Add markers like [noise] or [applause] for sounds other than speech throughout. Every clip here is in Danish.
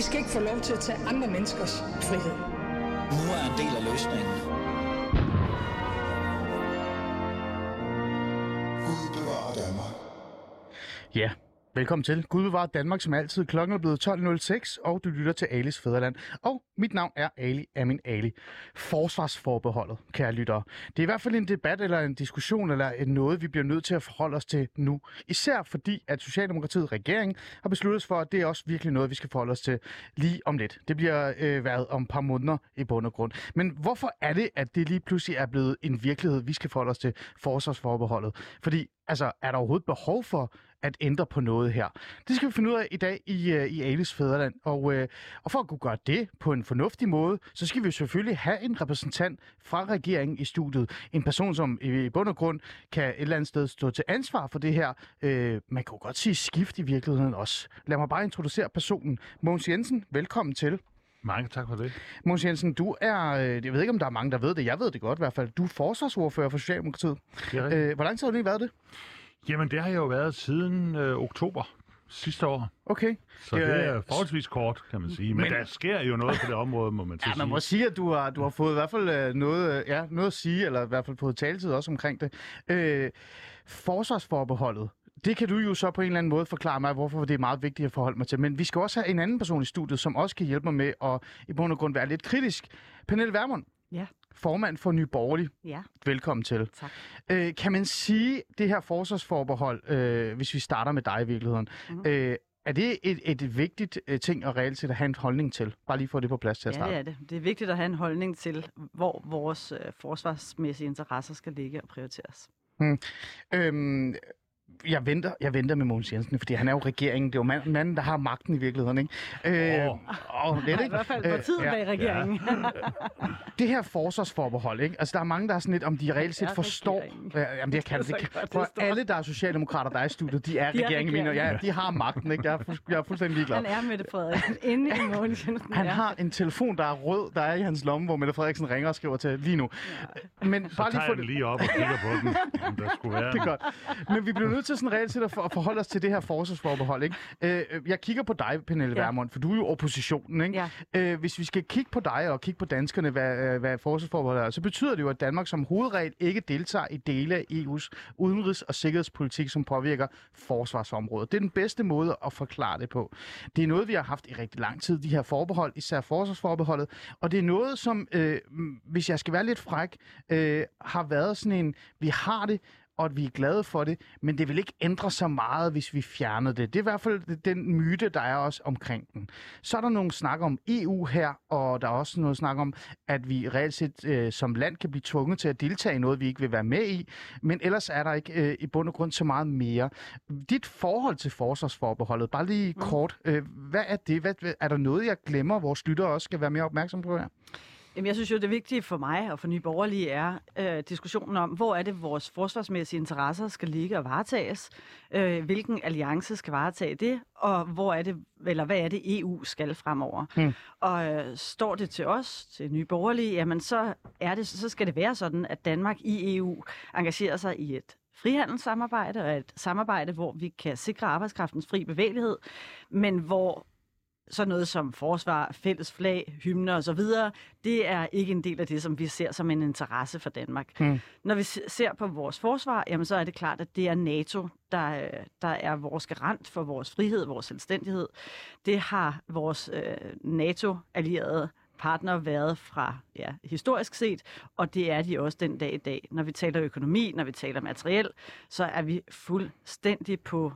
I skal ikke få lov til at tage andre menneskers frihed. Nu er en del af løsningen. Gud bevarer Danmark. Ja, velkommen til. Gud bevarer Danmark som altid. Klokken er blevet 12.06, og du lytter til Alis Fæderland. Og mit navn er Ali Amin Ali. Forsvarsforbeholdet, kære lyttere. Det er i hvert fald en debat eller en diskussion eller en noget, vi bliver nødt til at forholde os til nu. Især fordi, at Socialdemokratiet regeringen har besluttet sig for, at det er også virkelig noget, vi skal forholde os til lige om lidt. Det bliver øh, været om et par måneder i bund og grund. Men hvorfor er det, at det lige pludselig er blevet en virkelighed, vi skal forholde os til forsvarsforbeholdet? Fordi altså, er der overhovedet behov for at ændre på noget her? Det skal vi finde ud af i dag i, uh, i Alis Fæderland. Og, uh, og for at kunne gøre det på en fornuftig måde, så skal vi selvfølgelig have en repræsentant fra regeringen i studiet. En person, som i bund og grund kan et eller andet sted stå til ansvar for det her. Uh, man kan jo godt sige skift i virkeligheden også. Lad mig bare introducere personen. Mogens Jensen, velkommen til. Mange tak for det. Mogens Jensen, du er, øh, jeg ved ikke om der er mange, der ved det, jeg ved det godt i hvert fald, du er forsvarsordfører for Socialdemokratiet. Øh, hvor lang tid har du lige været det? Jamen, det har jeg jo været siden øh, oktober sidste år. Okay. Så Det det, er- forholdsvis kort, kan man sige. Men, Men- der sker jo noget på det område, må man så Ja, man sige. må sige, at du har, du har fået i hvert fald øh, noget, øh, ja, noget at sige, eller i hvert fald fået taletid også omkring det. Øh, forsvarsforbeholdet, det kan du jo så på en eller anden måde forklare mig, hvorfor det er meget vigtigt at forholde mig til. Men vi skal også have en anden person i studiet, som også kan hjælpe mig med at i bund og grund være lidt kritisk. Pernille Vermund, Ja, formand for Nye Borgerlige. ja, Velkommen til. tak. Øh, kan man sige, det her forsvarsforbehold, øh, hvis vi starter med dig i virkeligheden, mm. øh, er det et, et vigtigt øh, ting at reelt set at have en holdning til? Bare lige få det på plads til at Ja, starte. det er det. Det er vigtigt at have en holdning til, hvor vores øh, forsvarsmæssige interesser skal ligge og prioriteres. Øhm, jeg venter, jeg venter med Mogens Jensen, fordi han er jo regeringen. Det er jo mand- manden, der har magten i virkeligheden, ikke? Øh, Åh. og lidt, ikke? I hvert fald Øh, partiet ja. bag regeringen. Det her forsvarsforbehold, ikke? Altså, der er mange, der er sådan lidt, om de reelt set forstår... Ja, jamen, jeg kan Det det. det så godt, for det alle, der er socialdemokrater, der er i studiet, de er, De er regeringen. Mine, ja, de har magten, ikke? Jeg er, fu- jeg er fuldstændig ligeglad. Han er Mette Frederiksen inde i Mogens Jensen. Han ja. har en telefon, der er rød, der er i hans lomme, hvor Mette Frederiksen ringer og skriver til lige nu. Men Så bare lige tager få det. lige op og kigger på den, om der skulle være [laughs] Det er godt. Men vi bliver nødt til sådan reelt set at for- at forholde os til det her forsvarsforbehold. Ikke? Øh, jeg kigger på dig, Pernille Ja. Vermund, for du er jo oppositionen. Ikke? Ja. Øh, hvis vi skal kigge på dig og kigge på danskerne, hvad, øh, hvad forsvarsforbeholdet er, så betyder det jo, at Danmark som hovedregel ikke deltager i dele af EU's udenrigs- og sikkerhedspolitik, som påvirker forsvarsområdet. Det er den bedste måde at forklare det på. Det er noget, vi har haft i rigtig lang tid, de her forbehold, især forsvarsforbeholdet. Og det er noget, som, øh, hvis jeg skal være lidt fræk, øh, har været sådan en, vi har det, og at vi er glade for det, men det vil ikke ændre så meget, hvis vi fjernede det. Det er i hvert fald den myte, der er også omkring den. Så er der nogle snak om EU her, og der er også noget snak om, at vi reelt set øh, som land kan blive tvunget til at deltage i noget, vi ikke vil være med i, men ellers er der ikke øh, i bund og grund så meget mere. Dit forhold til forsvarsforbeholdet, bare lige mm. kort, øh, hvad er det? Hvad, er der noget, jeg glemmer, vores lyttere også skal være mere opmærksom på her? Jamen, jeg synes jo, det vigtige for mig og for Nye Borgerlige er øh, diskussionen om, hvor er det, vores forsvarsmæssige interesser skal ligge og varetages, øh, hvilken alliance skal varetage det, og hvor er det, eller hvad er det, EU skal fremover. Hmm. Og øh, står det til os, til Nye Borgerlige, jamen så, er det, så skal det være sådan, at Danmark i EU engagerer sig i et frihandelssamarbejde og et samarbejde, hvor vi kan sikre arbejdskraftens fri bevægelighed, men hvor sådan noget som forsvar, fælles flag, hymner osv., det er ikke en del af det, som vi ser som en interesse for Danmark. Mm. Når vi se- ser på vores forsvar, jamen så er det klart, at det er NATO, der, der er vores garant for vores frihed, vores selvstændighed. Det har vores øh, NATO-allierede partner været fra ja, historisk set, og det er de også den dag i dag. Når vi taler økonomi, når vi taler materiel, så er vi fuldstændig på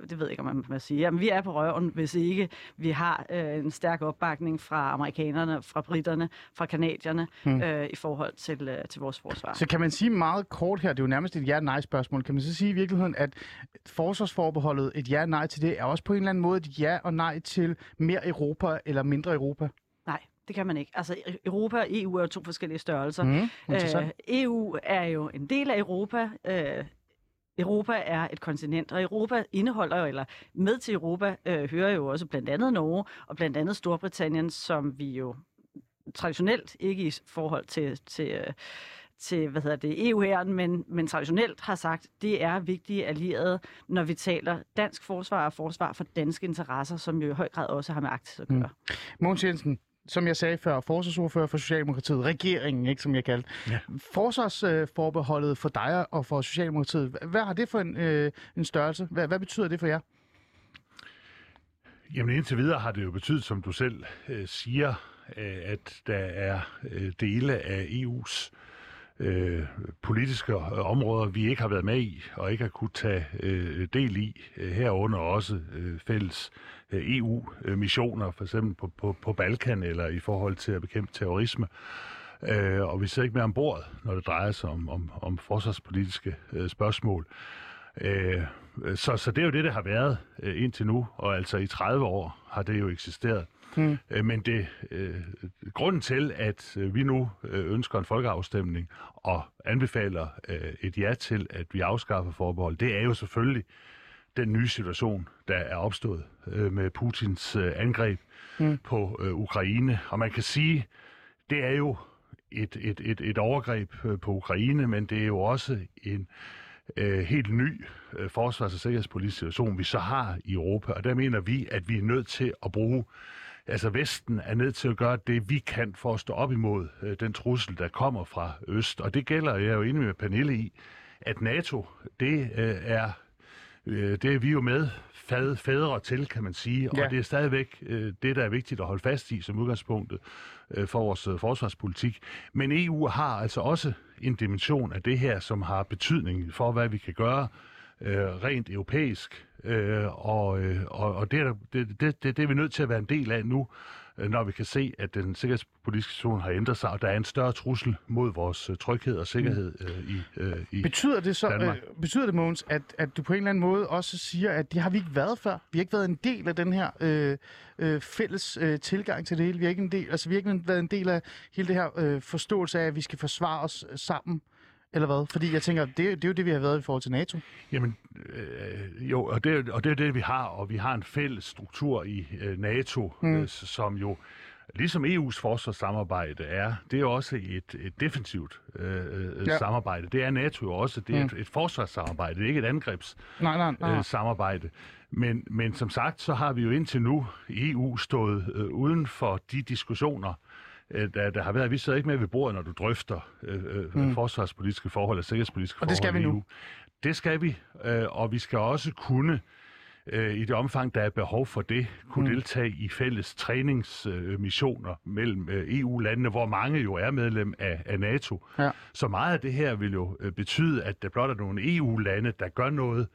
det ved jeg ikke, om man må sige. Jamen, vi er på røven, hvis ikke vi har øh, en stærk opbakning fra amerikanerne, fra britterne, fra kanadierne Hmm. øh, i forhold til, øh, til vores forsvar. Så kan man sige meget kort her, det er jo nærmest et ja-nej-spørgsmål, kan man så sige i virkeligheden, at forsvarsforbeholdet, et ja-nej til det, er også på en eller anden måde et ja og nej til mere Europa eller mindre Europa? Nej, det kan man ikke. Altså, Europa og EU er jo to forskellige størrelser. Mm. Øh, EU er jo en del af Europa. Øh, Europa er et kontinent, og Europa indeholder jo, eller med til Europa øh, hører jo også blandt andet Norge og blandt andet Storbritannien, som vi jo traditionelt ikke i forhold til, til, øh, til hvad hedder det, EU-hæren, men, men traditionelt har sagt, det er vigtige allierede, når vi taler dansk forsvar og forsvar for danske interesser, som jo i høj grad også har med Arktis at gøre. Mm. Mogens Jensen, som jeg sagde før, forsvarsordfører for Socialdemokratiet, regeringen, ikke, som jeg kaldte. Ja. Forsvarsforbeholdet for dig og for Socialdemokratiet, hvad har det for en, øh, en størrelse? Hvad, hvad betyder det for jer? Jamen indtil videre har det jo betydet, som du selv øh, siger, øh, at der er øh, dele af EU's øh, politiske områder, vi ikke har været med i, og ikke har kunne tage øh, del i, øh, herunder også øh, fælles øh, EU-missioner, for eksempel på, på, på Balkan, eller i forhold til at bekæmpe terrorisme. Øh, og vi sidder ikke med ombord, når det drejer sig om, om, om forsvarspolitiske øh, spørgsmål. Øh, så, så det er jo det, det har været øh, indtil nu, og altså i 30 år har det jo eksisteret. Hmm. Øh, men det øh, grunden til, at øh, vi nu øh, ønsker en folkeafstemning og anbefaler øh, et ja til, at vi afskaffer forbehold, det er jo selvfølgelig den nye situation, der er opstået øh, med Putins øh, angreb hmm. på øh, Ukraine. Og man kan sige, det er jo et, et, et, et overgreb øh, på Ukraine, men det er jo også en øh, helt ny øh, forsvars- og sikkerhedspolitisk situation, vi så har i Europa. Og der mener vi, at vi er nødt til at bruge altså Vesten er nødt til at gøre det, vi kan for at stå op imod øh, den trussel, der kommer fra Øst. Og det gælder, jeg er jo enig med Pernille i, at NATO, det øh, er øh, det er vi jo med fad, fædre til, kan man sige. Ja. Og det er stadigvæk øh, det, der er vigtigt at holde fast i som udgangspunktet øh, for vores øh, forsvarspolitik. Men EU har altså også en dimension af det her, som har betydning for, hvad vi kan gøre øh, rent europæisk. Øh, og, øh, og, og det, er, det, det, det, det er vi nødt til at være en del af nu, når vi kan se, at den sikkerhedspolitiske situation har ændret sig, og der er en større trussel mod vores øh, tryghed og sikkerhed øh, i, øh, i betyder det så, Danmark. øh, betyder det, Mogens, at, at du på en eller anden måde også siger, at det har vi ikke været før? Vi har ikke været en del af den her øh, øh, fælles øh, tilgang til det hele. Vi har ikke en del, altså vi har ikke været en del af hele det her øh, forståelse af, at vi skal forsvare os sammen eller hvad? Fordi jeg tænker, det, det er jo det, vi har været i forhold til NATO. Jamen, øh, jo, og det, og det er det, vi har, og vi har en fælles struktur i øh, NATO, mm. øh, som jo, ligesom EU's forsvarssamarbejde er, det er også et, et defensivt øh, ja. samarbejde. Det er NATO jo også, det er mm. et, et forsvarssamarbejde, det er ikke et angrebssamarbejde. Øh, samarbejde. men, men som sagt, så har vi jo indtil nu i EU stået øh, uden for de diskussioner, øh, der, der har været. Vi sidder ikke med ved bordet, når du drøfter øh, mm. forsvarspolitiske forhold og sikkerhedspolitiske forhold. Og det skal vi nu. Det skal vi, øh, og vi skal også kunne øh, i det omfang, der er behov for det, kunne mm. deltage i fælles træningsmissioner øh, mellem øh, EU-landene, hvor mange jo er medlem af, af NATO. Ja. Så meget af det her vil jo øh, betyde, at der blot er nogle EU-lande, der gør noget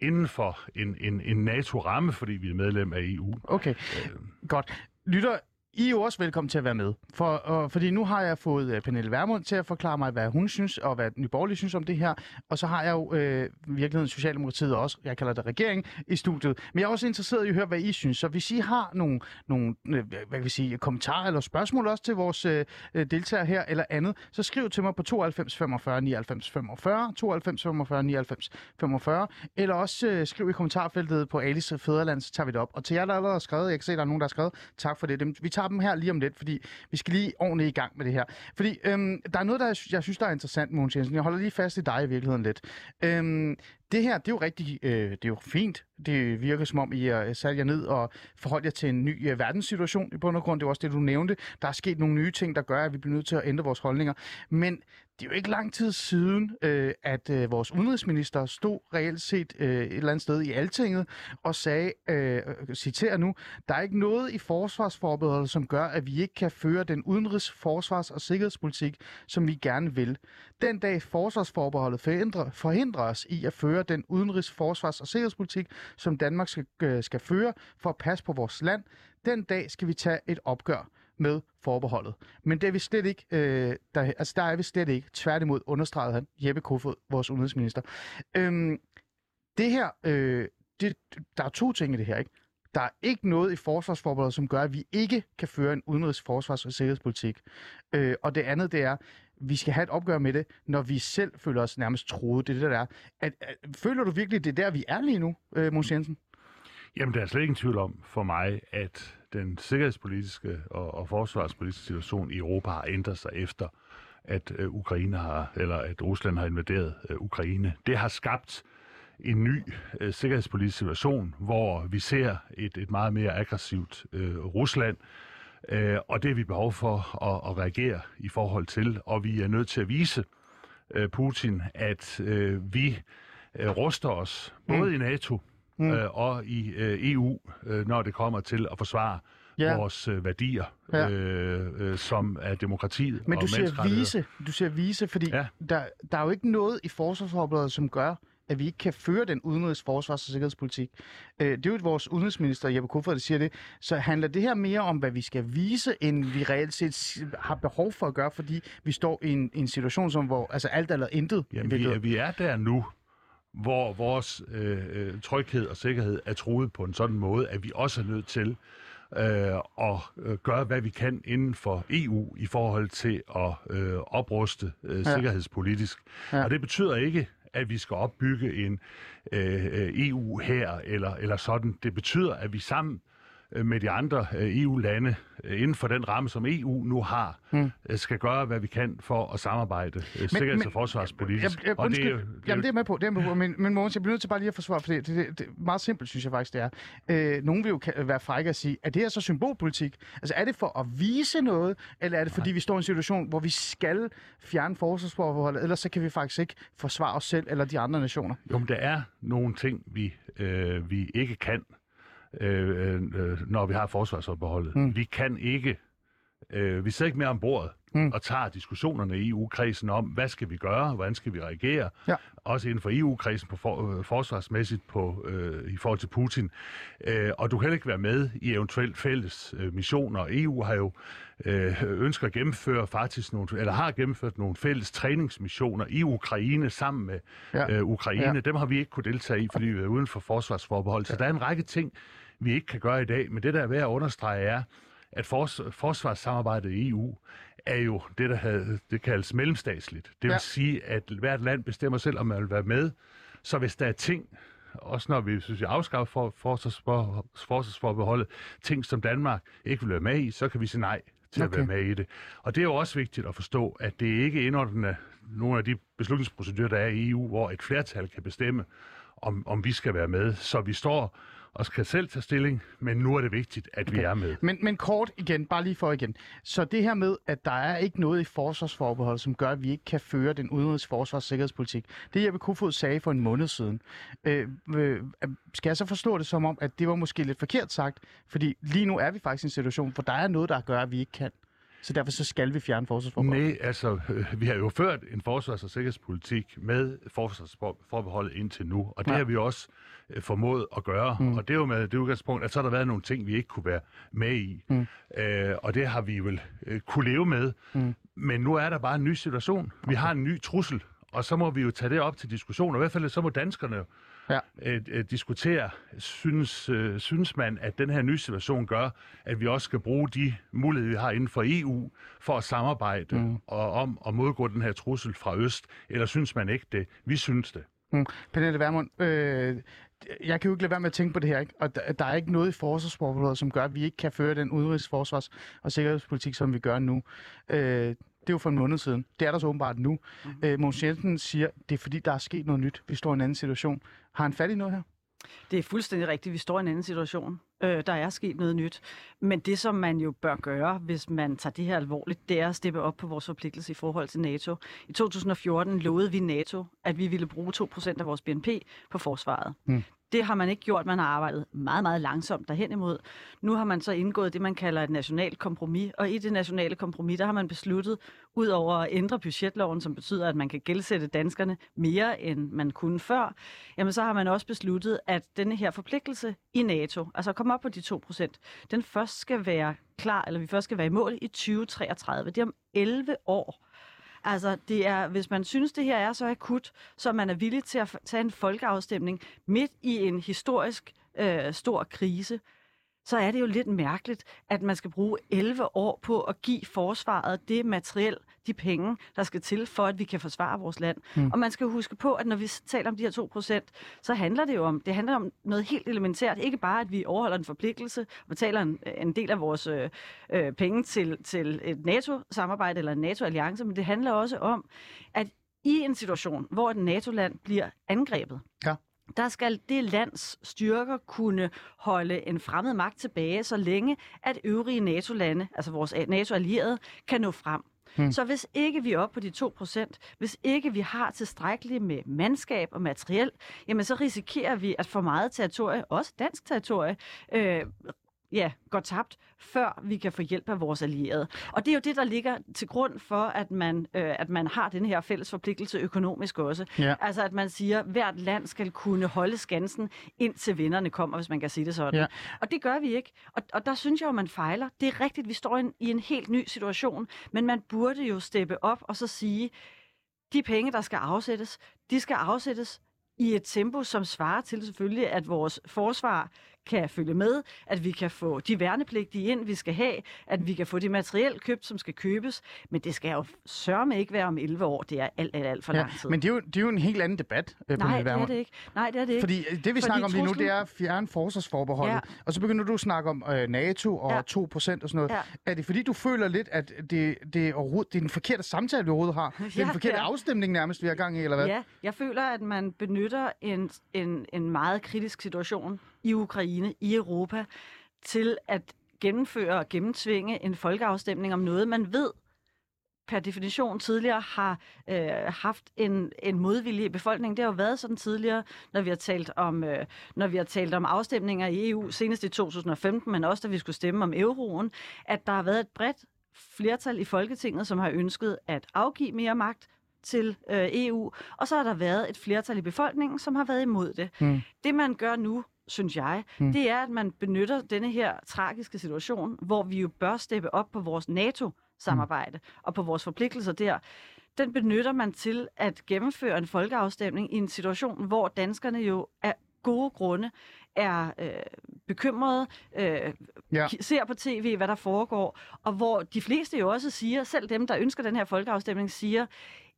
inden for en, en, en NATO-ramme, fordi vi er medlem af EU. Okay, øh. godt. Lytter, i er jo også velkommen til at være med, for, og, fordi nu har jeg fået øh, Pernille Vermund til at forklare mig, hvad hun synes, og hvad Nyborgerlige synes om det her, og så har jeg jo øh, virkeligheden Socialdemokratiet også, jeg kalder det regering, i studiet. Men jeg er også interesseret i at høre, hvad I synes, så hvis I har nogle, nogle øh, hvad kan vi sige, kommentarer eller spørgsmål også til vores øh, deltagere her, eller andet, så skriv til mig på 92 45 99 45, 92 45 99 45, eller også øh, skriv i kommentarfeltet på Alice Fæderland, så tager vi det op. Og til jer, der allerede har skrevet, jeg kan se, der er nogen, der har skrevet, tak for det. Dem, vi tager dem her lige om lidt, fordi vi skal lige ordentligt i gang med det her. Fordi øhm, der er noget, der jeg synes, der er interessant, Mogens Jensen. Jeg holder lige fast i dig i virkeligheden lidt. Øhm, det her, det er jo rigtig, øh, det er jo fint. Det virker som om, I er øh, sat jer ned og forholdt jer til en ny øh, verdenssituation i bund og grund. Det er også det, du nævnte. Der er sket nogle nye ting, der gør, at vi bliver nødt til at ændre vores holdninger. Men det er jo ikke lang tid siden, øh, at øh, vores udenrigsminister stod reelt set øh, et eller andet sted i Altinget og sagde, øh, øh, citerer nu, der er ikke noget i forsvarsforbeholdet, som gør, at vi ikke kan føre den udenrigs-, forsvars- og sikkerhedspolitik, som vi gerne vil. Den dag forsvarsforbeholdet forhindrer, forhindrer os i at føre den udenrigs-, forsvars- og sikkerhedspolitik, som Danmark skal, øh, skal føre for at passe på vores land, den dag skal vi tage et opgør med forbeholdet. Men det er vi slet ikke, øh, der, altså der er vi slet ikke. Tværtimod understregede han, Jeppe Kofod, vores udenrigsminister. Øhm, det her, øh, det, der er to ting i det her, ikke? Der er ikke noget i forsvarsforbeholdet, som gør, at vi ikke kan føre en udenrigs-, forsvars- og sikkerhedspolitik. Øh, og det andet, det er, vi skal have et opgør med det, når vi selv føler os nærmest troede. Det er det, der er. At, at, føler du virkelig, det er der, vi er lige nu, øh, Mons Jensen? Jamen, der er slet ingen tvivl om for mig, at den sikkerhedspolitiske og, og forsvarspolitiske situation i Europa har ændret sig efter at øh, Ukraine har, eller at Rusland har invaderet øh, Ukraine. Det har skabt en ny øh, sikkerhedspolitisk situation, hvor vi ser et, et meget mere aggressivt øh, Rusland, øh, og det er vi behov for at, at reagere i forhold til, og vi er nødt til at vise øh, Putin, at øh, vi øh, ruster os, både mm. i NATO mm. øh, og i øh, EU, øh, når det kommer til at forsvare Ja. vores øh, værdier, Ja. øh, øh, som er demokratiet Men og du siger menneskerettigheder. vise, du siger vise, fordi ja. Der, der er jo ikke noget i forsvarsforberedet, som gør, at vi ikke kan føre den udenrigs-, forsvars- og sikkerhedspolitik. Øh, det er jo vores udenrigsminister, Jeppe Kofod, der siger det. Så handler det her mere om, hvad vi skal vise, end vi reelt set har behov for at gøre, fordi vi står i en, en situation, som, hvor altså alt eller intet. Jamen, vi, er, vi er der nu, hvor vores øh, øh, tryghed og sikkerhed er truet på en sådan måde, at vi også er nødt til øh, at øh, gøre, hvad vi kan inden for EU i forhold til at øh, opruste øh, Ja. sikkerhedspolitisk. Ja. Og det betyder ikke, at vi skal opbygge en øh, øh, EU her eller, eller sådan. Det betyder, at vi sammen med de andre øh, EU-lande øh, inden for den ramme, som EU nu har, mm. skal gøre, hvad vi kan for at samarbejde øh, sikkerheds- og forsvarspolitisk. Jeg, jeg, Og det er det, jamen, det er med på, det er med på. Men, men Mogens, jeg bliver nødt til bare lige at forsvare, for det, det, det, det er meget simpelt, synes jeg faktisk, det er. Øh, nogen vil jo være frække at sige, er det her så symbolpolitik? Altså, er det for at vise noget, eller er det fordi, vi står i en situation, hvor vi skal fjerne forsvarsforholdet, ellers så kan vi faktisk ikke forsvare os selv eller de andre nationer? Jo, men der er nogle ting, vi, øh, vi ikke kan, øh, øh, når vi har forsvarsopbeholdet. Mm. Vi kan ikke, øh, vi sidder ikke mere om bordet Mm. og tager diskussionerne i EU-kredsen om, hvad skal vi gøre, hvordan skal vi reagere, Ja. også inden for EU-kredsen på for, øh, forsvarsmæssigt på, øh, i forhold til Putin. Øh, og du kan heller ikke være med i eventuelt fælles øh, missioner. EU har jo øh, ønsker at gennemføre faktisk nogle, eller har gennemført nogle fælles træningsmissioner i Ukraine sammen med Ja. ja. øh, Ukraine. Ja. Ja. Dem har vi ikke kunne deltage i, fordi vi er uden for forsvarsforbehold. Så der er en række ting, vi ikke kan gøre i dag. Men det, der er værd at understrege, er, at fors- forsvarssamarbejdet i EU er jo det, der havde, det kaldes mellemstatsligt. Det vil Ja. sige, at hvert land bestemmer selv, om man vil være med. Så hvis der er ting, også når vi synes, vi afskaffer for, forsvarsfor, forsvarsforbeholdet, ting, som Danmark ikke vil være med i, så kan vi sige nej til Okay. at være med i det. Og det er jo også vigtigt at forstå, at det ikke er indordnet nogle af de beslutningsprocedurer, der er i EU, hvor et flertal kan bestemme, om, om vi skal være med. Så vi står og skal selv tage stilling, men nu er det vigtigt, at okay. vi er med. Men, men kort igen, bare lige for igen. Så det her med, at der er ikke noget i forsvarsforbeholdet, som gør, at vi ikke kan føre den udenrigs forsvars- og sikkerhedspolitik. Det Jeppe Kofod sagde for en måned siden. Øh, øh, skal jeg så forstå det som om, at det var måske lidt forkert sagt? Fordi lige nu er vi faktisk i en situation, hvor der er noget, der gør, at vi ikke kan. Så derfor så skal vi fjerne forsvarsforbeholdet. Nej, altså, øh, vi har jo ført en forsvars- og sikkerhedspolitik med forsvarsforbeholdet indtil nu, og det Ja. har vi også øh, formået at gøre. Mm. Og det er jo med det udgangspunkt, at så har der været nogle ting, vi ikke kunne være med i. Mm. Øh, og det har vi vel øh, kunne leve med. Mm. Men nu er der bare en ny situation. Vi har en ny trussel, og så må vi jo tage det op til diskussion. Og i hvert fald så må danskerne Ja. øh, øh, diskutere, synes, øh, synes man, at den her nye situation gør, at vi også skal bruge de muligheder, vi har inden for EU, for at samarbejde mm. og om at modgå den her trussel fra øst, eller synes man ikke det? Vi synes det. Mm. Pernille Vermund, øh, jeg kan jo ikke lade være med at tænke på det her, ikke? og der, der er ikke noget i forsvarsforbeholdet, som gør, at vi ikke kan føre den udenrigs, forsvars- og sikkerhedspolitik, som vi gør nu. Øh, det er jo for en måned siden. Det er der så åbenbart nu. Mm-hmm. Øh, Mogens Jensen siger, det er fordi, der er sket noget nyt. Vi står i en anden situation. Har han fat i noget her? Det er fuldstændig rigtigt. Vi står i en anden situation. Øh, der er sket noget nyt. Men det, som man jo bør gøre, hvis man tager det her alvorligt, det er at steppe op på vores forpligtelse i forhold til NATO. I 2014 lovede vi NATO, at vi ville bruge 2% af vores BNP på forsvaret. Mm. Det har man ikke gjort. Man har arbejdet meget, meget langsomt derhen imod. Nu har man så indgået det, man kalder et nationalt kompromis. Og i det nationale kompromis, der har man besluttet, ud over at ændre budgetloven, som betyder, at man kan gældsætte danskerne mere, end man kunne før, jamen så har man også besluttet, at denne her forpligtelse i NATO, altså komme op på de 2%, den først skal være klar, eller vi først skal være i mål i 2033. Det er om 11 år. Altså, det er, hvis man synes, det her er så akut, så man er villig til at tage en folkeafstemning midt i en historisk øh, stor krise, så er det jo lidt mærkeligt, at man skal bruge 11 år på at give forsvaret det materiel, de penge, der skal til for, at vi kan forsvare vores land. Mm. Og man skal huske på, at når vi taler om de her 2 procent, så handler det jo om, det handler om noget helt elementært. Ikke bare, at vi overholder en forpligtelse og betaler en, en del af vores øh, øh, penge til, til et NATO-samarbejde eller en NATO-alliance, men det handler også om, at i en situation, hvor et NATO-land bliver angrebet, Ja. Der skal det lands styrker kunne holde en fremmed magt tilbage, så længe at øvrige NATO-lande, altså vores NATO-allierede, kan nå frem. Hmm. Så hvis ikke vi er oppe på de 2%, hvis ikke vi har tilstrækkeligt med mandskab og materiel, jamen så risikerer vi, at for meget territorie, også dansk territorie, øh, ja, går tabt, før vi kan få hjælp af vores allierede. Og det er jo det, der ligger til grund for, at man, øh, at man har den her fælles forpligtelse økonomisk også. Ja. Altså at man siger, at hvert land skal kunne holde skansen, indtil vinderne kommer, hvis man kan sige det sådan. Ja. Og det gør vi ikke. Og, og der synes jeg jo, man fejler. Det er rigtigt, vi står i en, i en helt ny situation, men man burde jo steppe op og så sige, de penge, der skal afsættes, de skal afsættes i et tempo, som svarer til selvfølgelig, at vores forsvar kan følge med, at vi kan få de værnepligtige ind, vi skal have, at vi kan få det materiel købt, som skal købes. Men det skal jo sørme ikke være om 11 år. Det er alt, alt, alt for lang tid. men det er, jo, det er jo en helt anden debat, øh, Nej, det er det ikke. Nej, det er det ikke. Fordi øh, det, vi Fordi snakker om lige nu, det er at fjerne forsvarsforbeholdet. Ja. Og så begynder du at snakke om øh, NATO og Ja. 2% og sådan noget. Ja. Er det fordi, du føler lidt, at det, det, er, overhovedet, det er den forkerte samtale, vi overhovedet har? [laughs] Det er Ja, den forkerte ja. afstemning nærmest, vi har gang i, eller hvad? Ja, jeg føler, at man benytter en, en, en meget kritisk situation i Ukraine, i Europa, til at gennemføre og gennemtvinge en folkeafstemning om noget, man ved per definition tidligere har øh, haft en, en modvilje i befolkningen. Det har jo været sådan tidligere, når vi har talt om, øh, når vi har talt om afstemninger i EU, senest i 2015, men også da vi skulle stemme om euroen, at der har været et bredt flertal i Folketinget, som har ønsket at afgive mere magt til øh, EU, og så har der været et flertal i befolkningen, som har været imod det. Mm. Det man gør nu, synes jeg, Mm. det er, at man benytter denne her tragiske situation, hvor vi jo bør steppe op på vores NATO-samarbejde mm. og på vores forpligtelser der. Den benytter man til at gennemføre en folkeafstemning i en situation, hvor danskerne jo af gode grunde er øh, bekymrede, øh, ja. ser på tv, hvad der foregår, og hvor de fleste jo også siger, selv dem, der ønsker den her folkeafstemning, siger,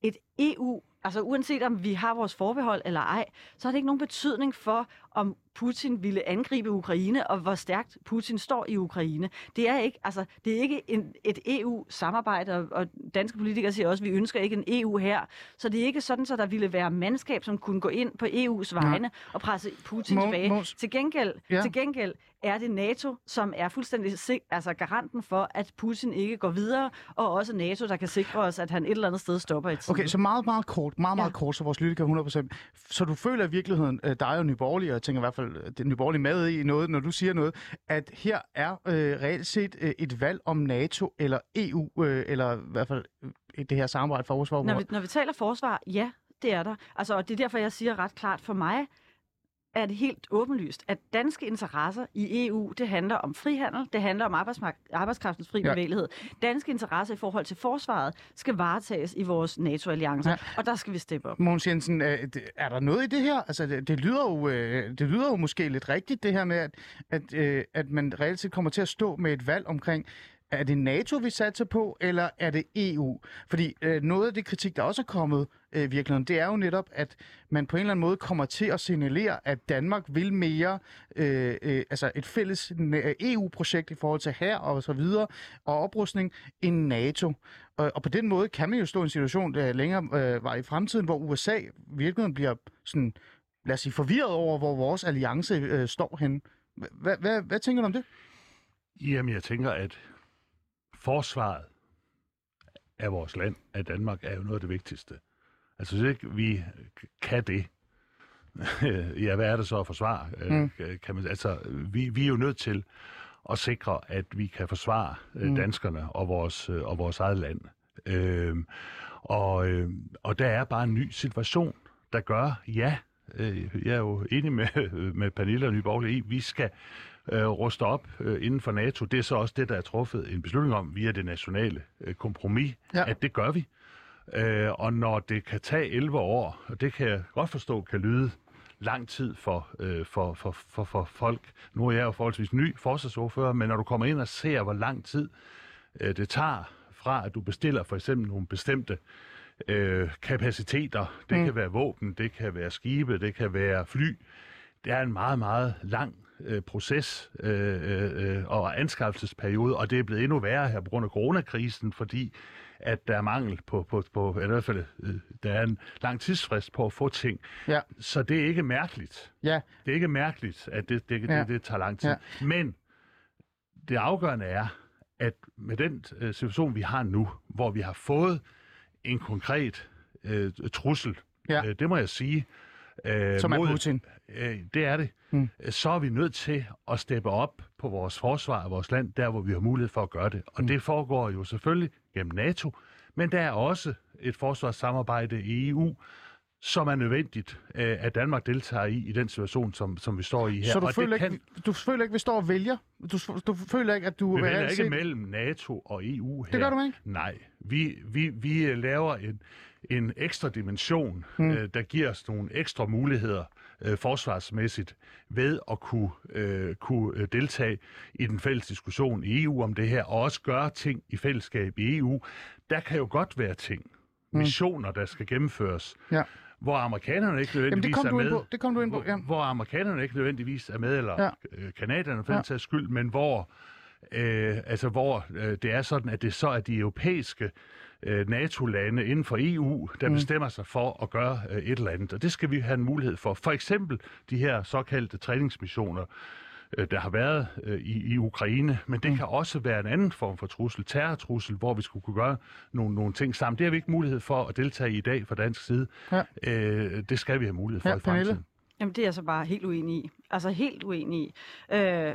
et EU, altså uanset om vi har vores forbehold eller ej, så har det ikke nogen betydning for, om Putin ville angribe Ukraine, og hvor stærkt Putin står i Ukraine. Det er ikke, altså, det er ikke en, et EU-samarbejde, og, og danske politikere siger også, at vi ønsker ikke en EU her. Så det er ikke sådan, så der ville være mandskab, som kunne gå ind på EU's vegne og presse Putin Mo- tilbage. Måns- Til gengæld, Ja. ja. til gengæld er det NATO, som er fuldstændig altså garanten for, at Putin ikke går videre, og også NATO, der kan sikre os, at han et eller andet sted stopper i tiden. Okay, så meget, meget kort, meget, meget Ja. kort, så vores lytte kan 100%. Så du føler i virkeligheden, øh, dig og Nyborgerlige, og jeg tænker i hvert fald, at det er Nyborgerlige med i noget, når du siger noget, at her er øh, reelt set øh, et valg om NATO eller EU, øh, eller i hvert fald øh, det her samarbejde for Når forsvarsforbehold. vi, når vi taler forsvar, ja, det er der. Altså, og det er derfor, jeg siger ret klart, for mig er det helt åbenlyst, at danske interesser i EU, det handler om frihandel, det handler om arbejdskraftens fri Ja. bevægelighed. Danske interesser i forhold til forsvaret skal varetages i vores NATO-alliance, Ja. og der skal vi steppe op. Mogens Jensen, øh, er der noget i det her? Altså, det, det, lyder jo, øh, det lyder jo måske lidt rigtigt, det her med, at, at, øh, at man reelt set kommer til at stå med et valg omkring, er det NATO, vi satser på, eller er det EU? Fordi øh, noget af det kritik, der også er kommet øh, virkeligheden, det er jo netop, at man på en eller anden måde kommer til at signalere, at Danmark vil mere, øh, øh, altså et fælles EU-projekt i forhold til her og så videre, og oprustning, end NATO. Og, og på den måde kan man jo stå i en situation, der længere øh, var i fremtiden, hvor USA virkelig bliver sådan, lad os sige, forvirret over, hvor vores alliance øh, står henne. Hvad, hvad, hvad tænker du om det? Jamen, jeg tænker, at forsvaret af vores land, af Danmark, er jo noget af det vigtigste. Altså, hvis ikke vi kan det, [laughs] ja, hvad er det så at forsvare? Mm. Mm. Kan man, altså, vi, vi er jo nødt til at sikre, at vi kan forsvare Mm. mm. danskerne og vores, øh, og vores eget land. Øhm, og, øh, og der er bare en ny situation, der gør, ja, øh, jeg er jo enig med, [laughs] med Pernille og Nyborg i, vi skal øh, ruste op øh, inden for NATO. Det er så også det, der er truffet en beslutning om via det nationale øh, kompromis, Ja. ja. at det gør vi. Øh, og når det kan tage 11 år, og det kan jeg godt forstå, kan lyde lang tid for, øh, for, for, for, for folk. Nu er jeg jo forholdsvis ny forsvarsordfører, men når du kommer ind og ser, hvor lang tid øh, det tager fra, at du bestiller for eksempel nogle bestemte øh, kapaciteter, det mm. kan være våben, det kan være skibe, det kan være fly, det er en meget, meget lang øh, proces øh, øh, og anskaffelsesperiode, og det er blevet endnu værre her på grund af coronakrisen, fordi at der er mangel på, på, på eller i hvert fald, øh, der er en lang tidsfrist på at få ting. Ja. Så det er ikke mærkeligt. Ja, Det er ikke mærkeligt, at det, det, Ja. det, det tager lang tid. Ja. Men det afgørende er, at med den øh, situation, vi har nu, hvor vi har fået en konkret øh, trussel, Ja. øh, det må jeg sige, øh, som er mod, Putin. Øh, det er det. Mm. Så er vi nødt til at steppe op på vores forsvar af vores land, der hvor vi har mulighed for at gøre det. Og Mm. det foregår jo selvfølgelig gennem NATO, men der er også et forsvarssamarbejde i EU, som er nødvendigt, øh, at Danmark deltager i, i den situation, som, som vi står i her. Så du og føler, det kan, ikke, du føler ikke, vi står og vælger? Du, du føler ikke, at du... vi vælger ikke set- mellem NATO og EU her. Det gør du ikke? Nej, vi, vi, vi laver en, en ekstra dimension, Mm. mm. øh, der giver os nogle ekstra muligheder øh, forsvarsmæssigt ved at kunne, øh, kunne øh, deltage i den fælles diskussion i EU om det her, og også gøre ting i fællesskab i EU. Der kan jo godt være ting, missioner, der skal gennemføres, Mm. Ja. hvor amerikanerne ikke Jamen, det nødvendigvis kom er med. på. Det kom du ind på, hvor, ja. hvor amerikanerne ikke nødvendigvis er med, eller Ja. ja. kanadierne for Ja. den sags skyld, men hvor, øh, altså hvor øh, det er sådan, at det så er de europæiske øh, NATO-lande inden for EU, der Mm. mm. bestemmer sig for at gøre øh, et eller andet. Og det skal vi have en mulighed for. For eksempel de her såkaldte træningsmissioner, øh, der har været øh, i, i Ukraine, men det mm. kan også være en anden form for trussel, terrortrussel, hvor vi skulle kunne gøre nogle, nogle ting sammen. Det har vi ikke mulighed for at deltage i i dag fra dansk side. Ja. Øh, det skal vi have mulighed for Ja, i Pernille? Jamen, det er jeg så bare helt uenig i. Altså helt uenig i. Øh,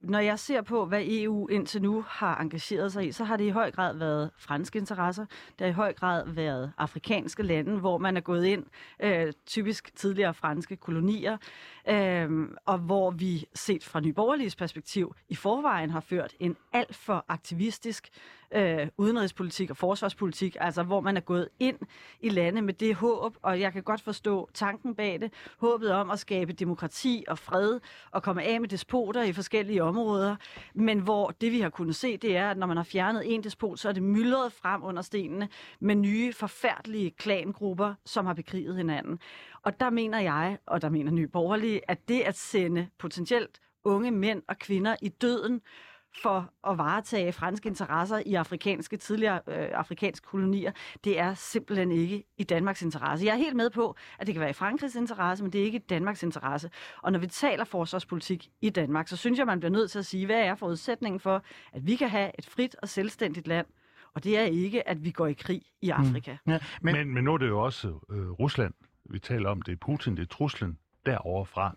når jeg ser på, hvad EU indtil nu har engageret sig i, så har det i høj grad været franske interesser. Det har i høj grad været afrikanske lande, hvor man er gået ind, øh, typisk tidligere franske kolonier, øh, og hvor vi set fra Nyborgerliges perspektiv i forvejen har ført en alt for aktivistisk øh, udenrigspolitik og forsvarspolitik, altså hvor man er gået ind i lande med det håb, og jeg kan godt forstå tanken bag det, håbet om at skabe demokrati og fred og komme af med despoter i forskellige områder, men hvor det vi har kunnet se, det er, at når man har fjernet en despot, så er det myldret frem under stenene med nye forfærdelige klangrupper, som har bekriget hinanden. Og der mener jeg, og der mener Nye Borgerlige, at det at sende potentielt unge mænd og kvinder i døden for at varetage franske interesser i afrikanske tidligere øh, afrikanske kolonier, det er simpelthen ikke i Danmarks interesse. Jeg er helt med på, at det kan være i Frankrigs interesse, men det er ikke i Danmarks interesse. Og når vi taler forsvarspolitik i Danmark, så synes jeg, man bliver nødt til at sige, hvad er forudsætningen for, at vi kan have et frit og selvstændigt land, og det er ikke, at vi går i krig i Afrika. Ja, men, Men, men, men nu er det jo også øh, Rusland, vi taler om. Det er Putin, det er truslen derovre fra,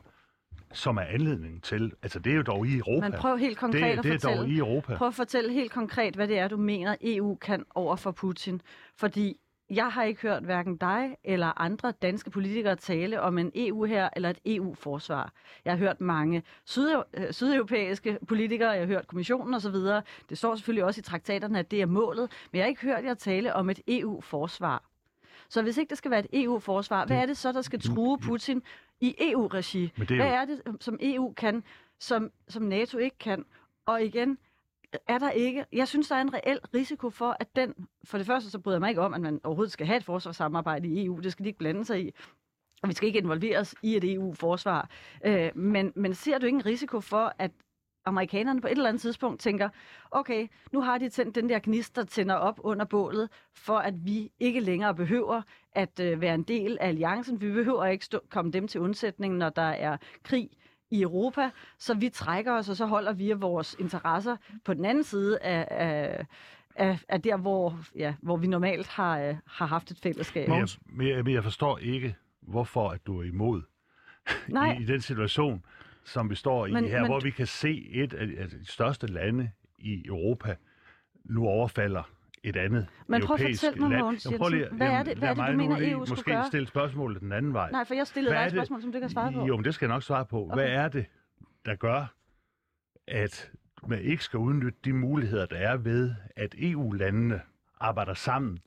som er anledningen til. Altså, det er jo dog i Europa. Men prøv helt konkret det, at det er dog fortælle. i Europa. Prøv at fortælle helt konkret, hvad det er, du mener, EU kan over for Putin. Fordi jeg har ikke hørt hverken dig eller andre danske politikere tale om en EU her eller et EU-forsvar. Jeg har hørt mange syd- øh, sydeuropæiske politikere, jeg har hørt kommissionen osv. Det står selvfølgelig også i traktaterne, at det er målet, men jeg har ikke hørt jer tale om et EU-forsvar. Så hvis ikke det skal være et EU-forsvar, hvad er det så, der skal true Putin i EU-regi? Er Hvad jo- er det, som EU kan, som, som NATO ikke kan? Og igen, er der ikke... Jeg synes, der er en reel risiko for, at den... For det første, så bryder jeg mig ikke om, at man overhovedet skal have et forsvarssamarbejde i EU. Det skal de ikke blande sig i. Og vi skal ikke involveres i et EU-forsvar. Øh, men, men ser du ikke en risiko for, at amerikanerne på et eller andet tidspunkt tænker, okay, nu har de tændt den der gnist, der tænder op under bålet, for at vi ikke længere behøver at øh, være en del af alliancen. Vi behøver ikke stå, komme dem til undsætning, når der er krig i Europa, så vi trækker os, og så holder vi vores interesser på den anden side af, af, af, af der, hvor, ja, hvor vi normalt har, øh, har haft et fællesskab. Men jeg, men, jeg, men jeg forstår ikke, hvorfor at du er imod Nej. i, i den situation, som vi står i Men- her, men- hvor vi kan se et af de, af de største lande i Europa nu overfalder et andet Men prøv at fortælle mig. Mogens prøv lige- Jensen, hvad er det- hvad er det, du mener, EU skulle måske gøre? stille spørgsmålet den anden vej. Nej, for jeg stillede Hvad dig et det- spørgsmål, som du ikke har svaret på. Jo, men det skal jeg nok svare på. Hvad Okay. er det, der gør, at man ikke skal udnytte de muligheder, der er ved, at EU-landene arbejder sammen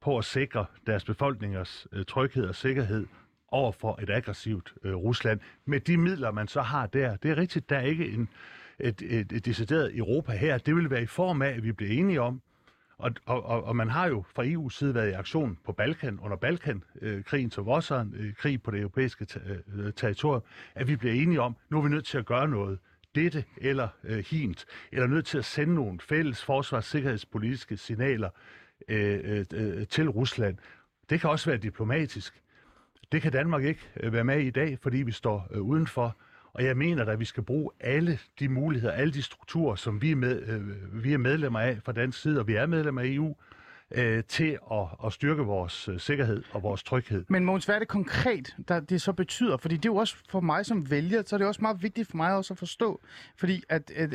på at sikre deres befolkningers øh, tryghed og sikkerhed, over for et aggressivt øh, Rusland. Med de midler, man så har der, det er rigtigt, der er ikke en, et, et, et decideret Europa her. Det vil være i form af, at vi bliver enige om, og, og, og, og man har jo fra EU's side været i aktion på Balkan, under Balkankrigen, så også en øh, krig på det europæiske øh, territorium, at vi bliver enige om, nu er vi nødt til at gøre noget dette eller øh, hint, eller nødt til at sende nogle fælles forsvars- sikkerhedspolitiske signaler øh, øh, øh, til Rusland. Det kan også være diplomatisk. Det kan Danmark ikke øh, være med i i dag, fordi vi står øh, udenfor. Og jeg mener at vi skal bruge alle de muligheder, alle de strukturer, som vi er, med, øh, vi er medlemmer af fra dansk side, og vi er medlemmer af EU, øh, til at, at styrke vores øh, sikkerhed og vores tryghed. Men Måns, hvad er det konkret, der det så betyder? Fordi det er jo også for mig som vælger, så er det også meget vigtigt for mig også at forstå. Fordi at, at,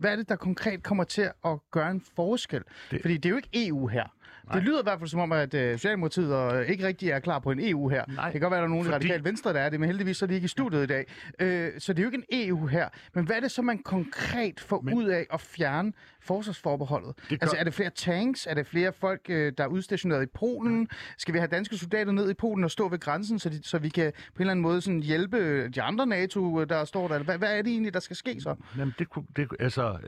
hvad er det, der konkret kommer til at gøre en forskel? Det... Fordi det er jo ikke EU her. Nej. Det lyder i hvert fald som om, at uh, Socialdemokratiet og, ikke rigtig er klar på en EU her. Nej, det kan godt være, at der er nogen Fordi... radikalt venstre, der er det, men heldigvis så er de ikke i studiet i dag. Uh, så det er jo ikke en EU her. Men hvad er det så, man konkret får men... ud af at fjerne forsvarsforbeholdet? Det gør... Altså er det flere tanks? Er det flere folk, uh, der er udstationeret i Polen? Skal vi have danske soldater ned i Polen og stå ved grænsen, så, de, så vi kan på en eller anden måde sådan hjælpe de andre NATO, der står der? Hvad, hvad er det egentlig, der skal ske så? Jamen, det, det, altså,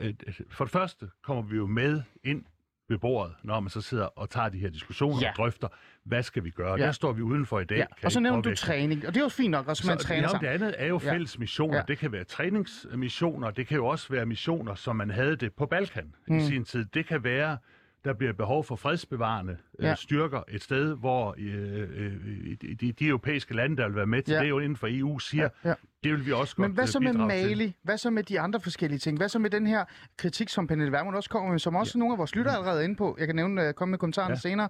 for det første kommer vi jo med ind ved bordet, når man så sidder og tager de her diskussioner ja. og drøfter, hvad skal vi gøre? Ja. Der står vi udenfor i dag. Ja. Og så nævner du træning, og det er jo fint nok, også man træner ja, det andet er jo fælles ja. missioner. Ja. Det kan være træningsmissioner, det kan jo også være missioner, som man havde det på Balkan mm. i sin tid. Det kan være der bliver behov for fredsbevarende ja. styrker et sted, hvor øh, øh, de, de europæiske lande, der vil være med til ja. det jo inden for EU, siger, ja. Ja. det vil vi også godt Men hvad så med Mali? Til. Hvad så med de andre forskellige ting? Hvad så med den her kritik, som Pernille Vermund også kommer med, som også ja. nogle af vores lyttere allerede inde på, jeg kan nævne, komme med kommentarerne ja. senere,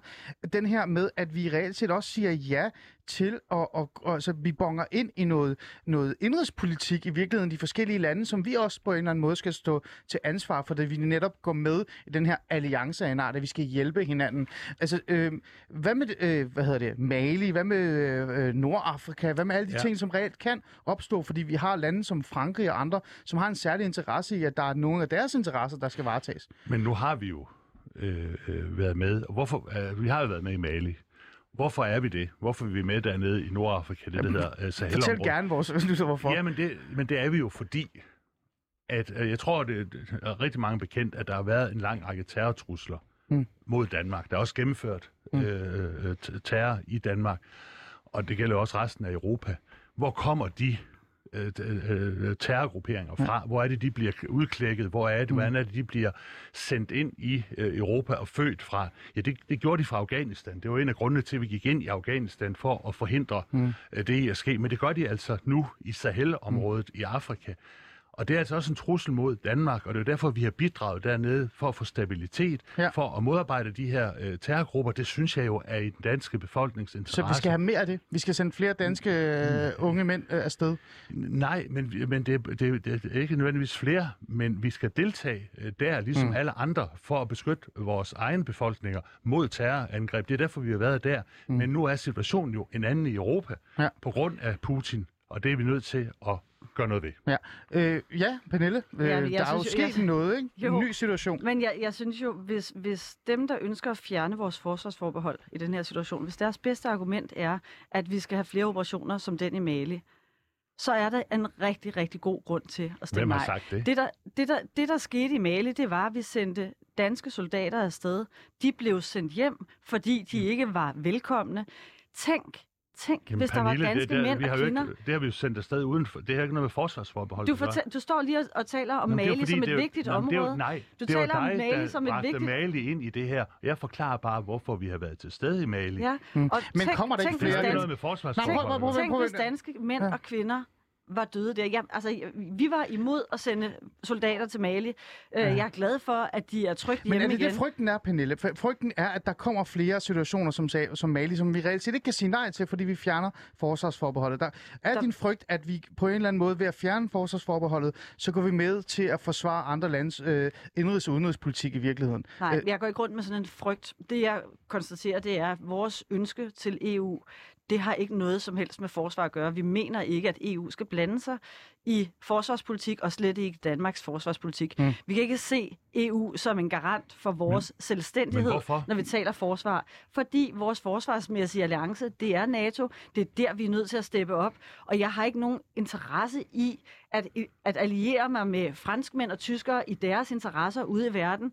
den her med, at vi reelt set også siger ja til at, og, og, altså, vi bonger ind i noget, noget indrigspolitik i virkeligheden de forskellige lande, som vi også på en eller anden måde skal stå til ansvar for, det vi netop går med i den her alliance af en art, at vi skal hjælpe hinanden. Altså, øh, hvad med, øh, hvad hedder det, Mali, hvad med øh, Nordafrika, hvad med alle de ja. ting, som reelt kan opstå, fordi vi har lande som Frankrig og andre, som har en særlig interesse i, at der er nogle af deres interesser, der skal varetages. Men nu har vi jo øh, øh, været med, og hvorfor, øh, vi har jo været med i Mali, Hvorfor er vi det? Hvorfor er vi med dernede i Nordafrika, det Jamen, der hedder uh, Fortæl gerne vores [laughs] lytter, hvorfor. Ja, men det, men det er vi jo fordi, at uh, jeg tror, det er rigtig mange bekendt, at der har været en lang række terrortrusler mm. mod Danmark. Der er også gennemført mm. uh, terror i Danmark, og det gælder også resten af Europa. Hvor kommer de Øh, øh, terrorgrupperinger fra. Ja. Hvor er det, de bliver udklækket? Hvor er det, mm. hvordan er det, de bliver sendt ind i øh, Europa og født fra? Ja, det, det gjorde de fra Afghanistan. Det var en af grundene til, at vi gik ind i Afghanistan for at forhindre mm. øh, det i at ske. Men det gør de altså nu i Sahel-området mm. i Afrika. Og det er altså også en trussel mod Danmark, og det er derfor, vi har bidraget dernede for at få stabilitet, ja. for at modarbejde de her øh, terrorgrupper. Det synes jeg jo er i den danske befolkningsinteresse. Så vi skal have mere af det? Vi skal sende flere danske øh, unge mænd øh, afsted? Nej, men, men det, det, det er ikke nødvendigvis flere, men vi skal deltage øh, der, ligesom mm. alle andre, for at beskytte vores egne befolkninger mod terrorangreb. Det er derfor, vi har været der. Mm. Men nu er situationen jo en anden i Europa, ja. på grund af Putin, og det er vi nødt til at gøre noget ved. Ja, øh, ja Pernille, øh, ja, der synes, er jo sket jeg, noget, ikke? Jo, en ny situation. Men jeg, jeg synes jo, hvis, hvis dem, der ønsker at fjerne vores forsvarsforbehold i den her situation, hvis deres bedste argument er, at vi skal have flere operationer som den i Mali, så er der en rigtig, rigtig god grund til at stemme Hvem har sagt det? Det der, det, der, det, der skete i Mali, det var, at vi sendte danske soldater afsted. De blev sendt hjem, fordi de mm. ikke var velkomne. Tænk, Tænk, Jamen, hvis Pernille, der var danske det, det, mænd vi har og kvinder. Ikke, det har vi jo sendt afsted uden for. Det har ikke noget med forsvarsforbehold. Du, fortæl, du står lige og, og taler om Mali fordi, som et det, vigtigt område. Det er, nej, du det taler dig, om Mali som et vigtigt... Mali ind i det her. Jeg forklarer bare, hvorfor vi har været til stede i Mali. Ja. Mm. Og Men tænk, kommer der ikke flere? Det har noget med forsvarsforbehold. Tænk, hvis danske mænd og kvinder var døde der. Ja, altså, vi var imod at sende soldater til Mali. Øh, ja. Jeg er glad for, at de er trygt hjemme Men er det igen. det, frygten er, Pernille? Frygten er, at der kommer flere situationer som, som Mali, som vi reelt set ikke kan sige nej til, fordi vi fjerner forsvarsforbeholdet. Der er der... din frygt, at vi på en eller anden måde ved at fjerne forsvarsforbeholdet, så går vi med til at forsvare andre lands øh, indrigs- og udenrigspolitik i virkeligheden? Nej, jeg går ikke rundt med sådan en frygt. Det jeg konstaterer, det er, at vores ønske til EU, det har ikke noget som helst med forsvar at gøre. Vi mener ikke, at EU skal blande sig i forsvarspolitik, og slet ikke Danmarks forsvarspolitik. Mm. Vi kan ikke se EU som en garant for vores men, selvstændighed, men hvorfor? når vi taler forsvar. Fordi vores forsvarsmæssige alliance, det er NATO. Det er der, vi er nødt til at steppe op. Og jeg har ikke nogen interesse i at, at alliere mig med franskmænd og tyskere i deres interesser ude i verden,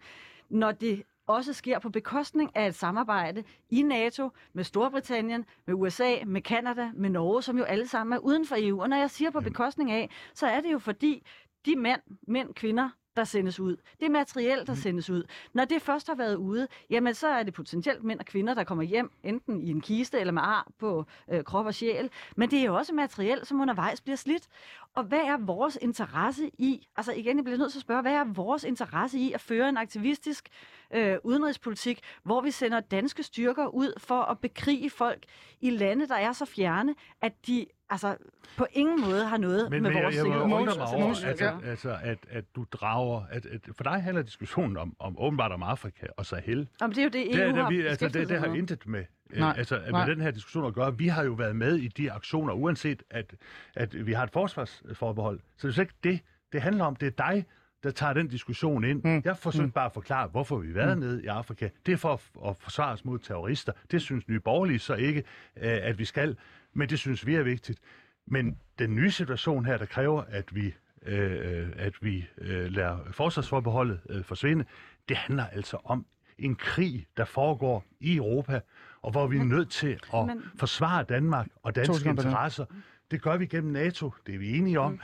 når det også sker på bekostning af et samarbejde i NATO med Storbritannien, med USA, med Kanada, med Norge, som jo alle sammen er uden for EU. Og når jeg siger på bekostning af, så er det jo fordi, de mænd, mænd, kvinder, der sendes ud. Det er materiel, der mm. sendes ud. Når det først har været ude, jamen så er det potentielt mænd og kvinder, der kommer hjem, enten i en kiste eller med ar på øh, krop og sjæl. Men det er jo også materiel, som undervejs bliver slidt. Og hvad er vores interesse i, altså igen, jeg bliver nødt til at spørge, hvad er vores interesse i at føre en aktivistisk øh, udenrigspolitik, hvor vi sender danske styrker ud for at bekrige folk i lande, der er så fjerne, at de altså på ingen måde har noget men, med men vores jeg, jeg sikkerhed. mig over, Altså, altså, altså, at, at du drager... At, at, for dig handler diskussionen om, om åbenbart om Afrika og Sahel. Jamen, det er jo det, EU Det, er, har det, vi, altså, det, det har intet med, øh, Nej, altså, nej. med den her diskussion at gøre. Vi har jo været med i de aktioner, uanset at, at vi har et forsvarsforbehold. Så det er ikke det, det handler om. Det er dig, der tager den diskussion ind. Mm. Jeg forsøgte mm. bare at forklare, hvorfor vi har været mm. nede i Afrika. Det er for at, at forsvare os mod terrorister. Det synes Nye Borgerlige så ikke, øh, at vi skal. Men det synes vi er vigtigt. Men den nye situation her, der kræver, at vi, øh, at vi øh, lader forsvarsforbeholdet øh, forsvinde, det handler altså om en krig, der foregår i Europa, og hvor vi er nødt til at men- forsvare Danmark og danske interesser. Det gør vi gennem NATO, det er vi enige om.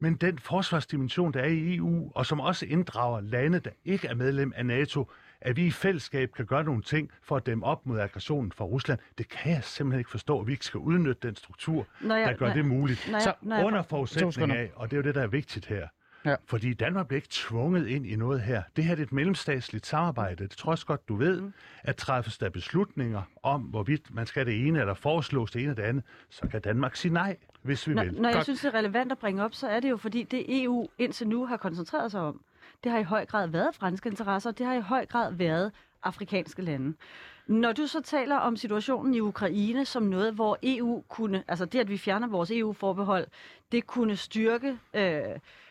Men den forsvarsdimension, der er i EU, og som også inddrager lande, der ikke er medlem af NATO, at vi i fællesskab kan gøre nogle ting for at dæmme op mod aggressionen fra Rusland, det kan jeg simpelthen ikke forstå, at vi ikke skal udnytte den struktur, Når jeg- der gør når- det muligt. når jeg- Så når jeg- under forudsætning af, og det er jo det, der er vigtigt her, Ja. fordi Danmark bliver ikke tvunget ind i noget her. Det her det er et mellemstatsligt samarbejde. Det tror jeg også godt, du ved. Mm. At træffes der beslutninger om, hvorvidt man skal det ene, eller foreslås det ene og det andet, så kan Danmark sige nej, hvis vi Når, vil. når jeg Godt. synes, det er relevant at bringe op, så er det jo fordi, det EU indtil nu har koncentreret sig om, det har i høj grad været franske interesser, det har i høj grad været afrikanske lande. Når du så taler om situationen i Ukraine som noget, hvor EU kunne, altså det, at vi fjerner vores EU-forbehold, det kunne styrke øh,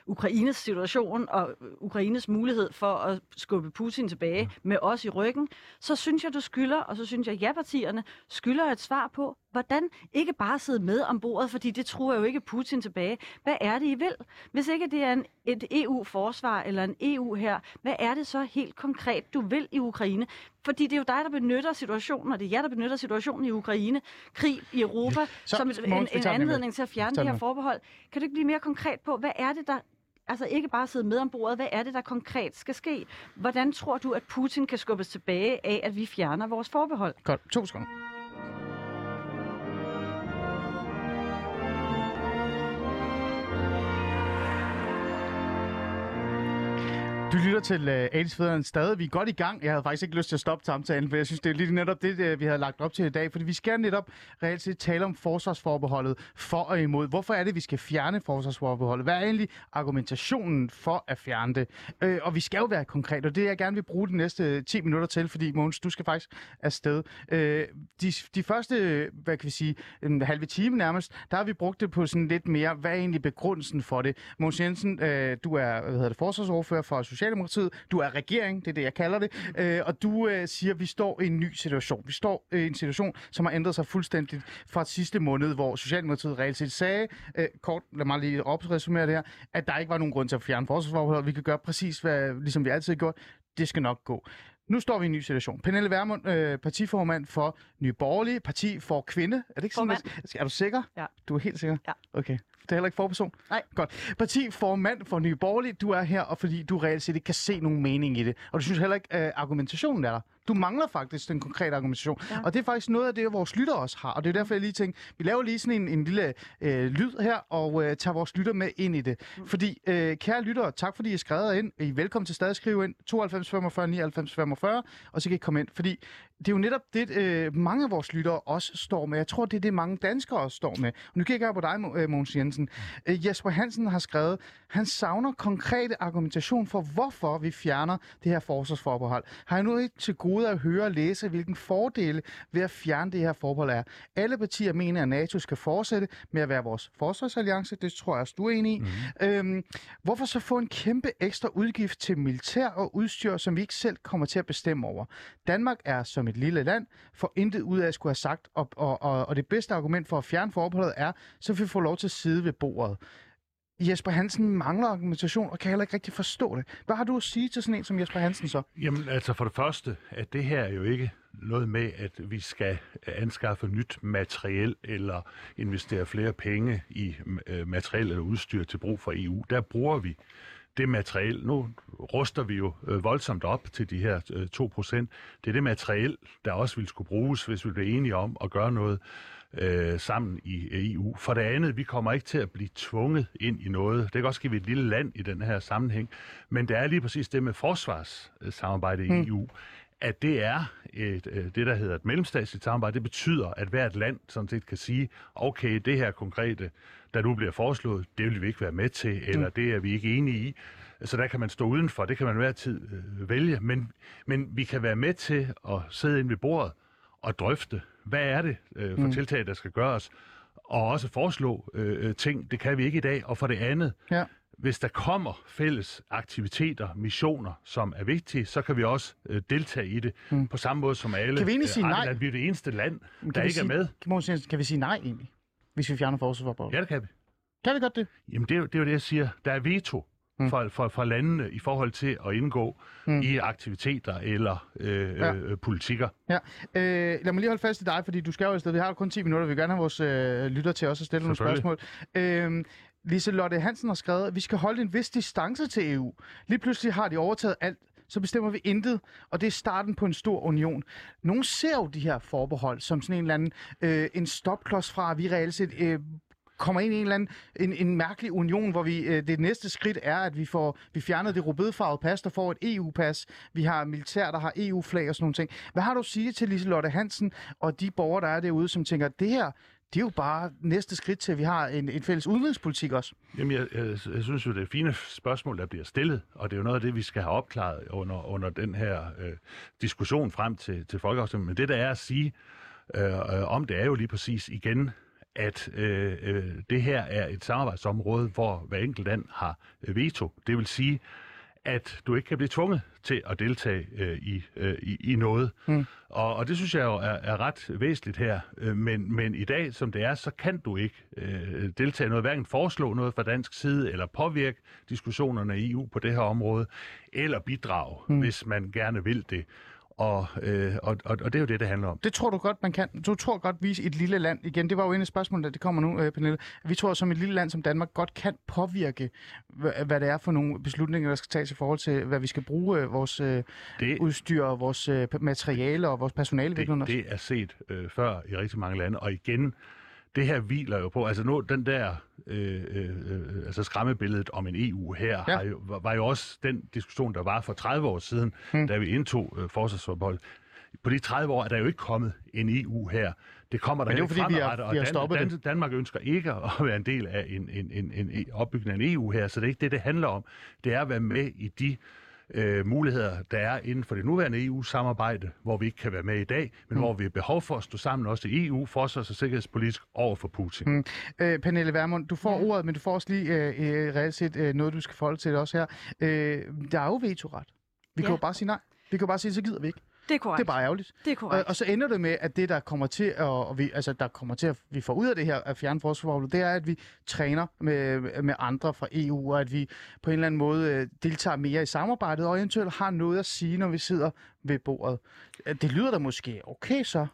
Ukraines situation og Ukraines mulighed for at skubbe Putin tilbage med os i ryggen, så synes jeg, du skylder, og så synes jeg, ja-partierne skylder et svar på, hvordan ikke bare sidde med om bordet, fordi det tror jo ikke Putin tilbage. Hvad er det, I vil? Hvis ikke det er en, et EU-forsvar eller en EU her, hvad er det så helt konkret, du vil i Ukraine? Fordi det er jo dig, der benytter situationen, og det er jer, der benytter situationen i Ukraine, krig i Europa, Så, som en, en med. anledning til at fjerne det den her forbehold. Kan du ikke blive mere konkret på, hvad er det, der Altså ikke bare sidde med om bordet. Hvad er det, der konkret skal ske? Hvordan tror du, at Putin kan skubbes tilbage af, at vi fjerner vores forbehold? Godt, to sekunder. Lytter til uh, Alice stadig. Vi er godt i gang. Jeg havde faktisk ikke lyst til at stoppe samtalen, for jeg synes, det er lige netop det, øh, vi havde lagt op til i dag. Fordi vi skal netop reelt set tale om forsvarsforbeholdet for og imod. Hvorfor er det, vi skal fjerne forsvarsforbeholdet? Hvad er egentlig argumentationen for at fjerne det? Øh, og vi skal jo være konkret, og det jeg gerne vil bruge de næste øh, 10 minutter til, fordi Mogens, du skal faktisk afsted. Øh, de, de første, hvad kan vi sige, en halve time nærmest, der har vi brugt det på sådan lidt mere, hvad er egentlig begrundelsen for det? Mogens Jensen, øh, du er hvad hedder det, forsvarsordfører for Social Socialdemokratiet, du er regering, det er det, jeg kalder det, øh, og du øh, siger, at vi står i en ny situation. Vi står øh, i en situation, som har ændret sig fuldstændigt fra sidste måned, hvor Socialdemokratiet reelt set sagde, øh, kort, lad mig lige opresumere det her, at der ikke var nogen grund til at fjerne forsvarsforbeholdet. Vi kan gøre præcis, hvad, ligesom vi altid har gjort. Det skal nok gå. Nu står vi i en ny situation. Pernille Vermund, øh, partiformand for Nye Borgerlige, parti for kvinde. Er det ikke sådan, Formand. det- Er du sikker? Ja. Du er helt sikker? Ja. Okay. Det er heller ikke forperson? Nej. Godt. Parti formand for Nye Borgerlige, du er her, og fordi du reelt set ikke kan se nogen mening i det. Og du synes heller ikke, at argumentationen er der. Du mangler faktisk den konkrete argumentation. Ja. Og det er faktisk noget af det, vores lytter også har. Og det er derfor, jeg lige tænkte, vi laver lige sådan en, en lille øh, lyd her, og øh, tager vores lytter med ind i det. Mm. Fordi, øh, kære lyttere, tak fordi I skrev ind. I er velkommen til stadig at skrive ind. 92 45 99 45, og så kan I komme ind. Fordi det er jo netop det, øh, mange af vores lyttere også står med. Jeg tror, det er det, mange danskere også står med. Og nu kigger jeg på dig, øh, Mogens Jensen. Øh, Jesper Hansen har skrevet, han savner konkrete argumentation for, hvorfor vi fjerner det her forsvarsforbehold. Har jeg nu ikke til gode gode at høre og læse, hvilken fordele ved at fjerne det her forbehold er. Alle partier mener, at NATO skal fortsætte med at være vores forsvarsalliance. Det tror jeg også, du er enig i. Mm. Øhm, hvorfor så få en kæmpe ekstra udgift til militær og udstyr, som vi ikke selv kommer til at bestemme over? Danmark er som et lille land, for intet ud af at skulle have sagt, og, og, og, og det bedste argument for at fjerne forbeholdet er, så vi får lov til at sidde ved bordet. Jesper Hansen mangler argumentation og kan heller ikke rigtig forstå det. Hvad har du at sige til sådan en som Jesper Hansen så? Jamen altså for det første, at det her er jo ikke noget med, at vi skal anskaffe nyt materiel eller investere flere penge i øh, materiel eller udstyr til brug for EU. Der bruger vi det materiel. Nu ruster vi jo øh, voldsomt op til de her øh, 2%. Det er det materiel, der også vil skulle bruges, hvis vi blev enige om at gøre noget øh, sammen i EU. For det andet, vi kommer ikke til at blive tvunget ind i noget. Det kan også give et lille land i den her sammenhæng. Men det er lige præcis det med forsvarssamarbejde i mm. EU, at det er et, øh, det, der hedder et mellemstatsligt samarbejde. Det betyder, at hvert land sådan set kan sige, okay, det her konkrete, der nu bliver foreslået, det vil vi ikke være med til, eller mm. det er vi ikke enige i. Så der kan man stå udenfor, det kan man hver tid øh, vælge. Men, men vi kan være med til at sidde ind ved bordet og drøfte, hvad er det øh, for mm. tiltag, der skal gøres, og også foreslå øh, øh, ting. Det kan vi ikke i dag. Og for det andet, ja. hvis der kommer fælles aktiviteter, missioner, som er vigtige, så kan vi også øh, deltage i det mm. på samme måde som alle. Kan vi egentlig sige nej? At vi er det eneste land, kan der ikke sige, er med. Kan, vi, kan vi sige nej egentlig, hvis vi fjerner forsvarsforbeholdet? Ja, det kan vi. Kan vi godt det? Jamen, det er, det er jo det, jeg siger. Der er veto mm. for, for, for landene i forhold til at indgå mm. i aktiviteter eller øh, ja. øh, politikker. Ja. Øh, lad mig lige holde fast i dig, fordi du skal jo afsted. Vi har jo kun 10 minutter. Vi vil gerne have vores øh, lytter til os at stille nogle spørgsmål. Øh, Lise Lotte Hansen har skrevet, at vi skal holde en vis distance til EU. Lige pludselig har de overtaget alt så bestemmer vi intet, og det er starten på en stor union. Nogle ser jo de her forbehold som sådan en eller anden øh, en stopklods fra, at vi reelt set øh, kommer ind i en eller anden en, en mærkelig union, hvor vi øh, det næste skridt er, at vi får vi fjernet det rødbedefarvede pas, der får et EU-pas. Vi har militær, der har EU-flag og sådan nogle ting. Hvad har du at sige til Liselotte Hansen og de borgere, der er derude, som tænker, at det her, det er jo bare næste skridt til, at vi har en, en fælles udenrigspolitik også. Jamen, jeg, jeg, jeg synes jo, det er fine spørgsmål, der bliver stillet, og det er jo noget af det, vi skal have opklaret under, under den her øh, diskussion frem til, til folkeafstemningen. Men det, der er at sige øh, øh, om det, er jo lige præcis igen, at øh, øh, det her er et samarbejdsområde, hvor hver enkelt land har øh, veto. Det vil sige, at du ikke kan blive tvunget til at deltage øh, i, øh, i, i noget. Mm. Og, og det synes jeg jo er, er ret væsentligt her. Øh, men, men i dag, som det er, så kan du ikke øh, deltage noget, hverken foreslå noget fra dansk side, eller påvirke diskussionerne i EU på det her område, eller bidrage, mm. hvis man gerne vil det. Og, øh, og, og, og det er jo det, det handler om. Det tror du godt, man kan. Du tror godt, vi et lille land, igen, det var jo en af spørgsmålene, det kommer nu, øh, Pernille. Vi tror, som et lille land som Danmark godt kan påvirke, hvad, det er for nogle beslutninger, der skal tages i forhold til, hvad vi skal bruge øh, vores øh, det, udstyr, vores øh, materiale og vores personale. Det, det er set øh, før i rigtig mange lande, og igen, det her hviler jo på, altså nu den der øh, øh, øh altså skræmmebilledet om en EU her, ja. har jo, var, jo også den diskussion, der var for 30 år siden, hmm. da vi indtog øh, forsvarsforbehold. På de 30 år er der jo ikke kommet en EU her. Det kommer der Men det er fordi vi har, vi har stoppet Dan, Dan, Danmark ønsker ikke at være en del af en, en, en, en opbygning af en EU her, så det er ikke det, det handler om. Det er at være med i de øh, muligheder, der er inden for det nuværende EU-samarbejde, hvor vi ikke kan være med i dag, men mm. hvor vi har behov for at stå sammen også i EU, forsvars- og sikkerhedspolitisk over for Putin. Mm. Øh, Pernille Vermund, du får mm. ordet, men du får også lige øh, øh, reelt set øh, noget, du skal forholde til også her. Øh, der er jo vetoret. Vi ja. kan jo bare sige nej. Vi kan jo bare sige, så gider vi ikke. Det er korrekt. Det er bare ærgerligt. Det er korrekt. Og, og så ender det med, at det, der kommer til at, og vi, altså, der kommer til at vi får ud af det her at fjerne forsvarsforholdet, det er, at vi træner med, med andre fra EU, og at vi på en eller anden måde øh, deltager mere i samarbejdet, og eventuelt har noget at sige, når vi sidder ved bordet. Det lyder da måske okay så.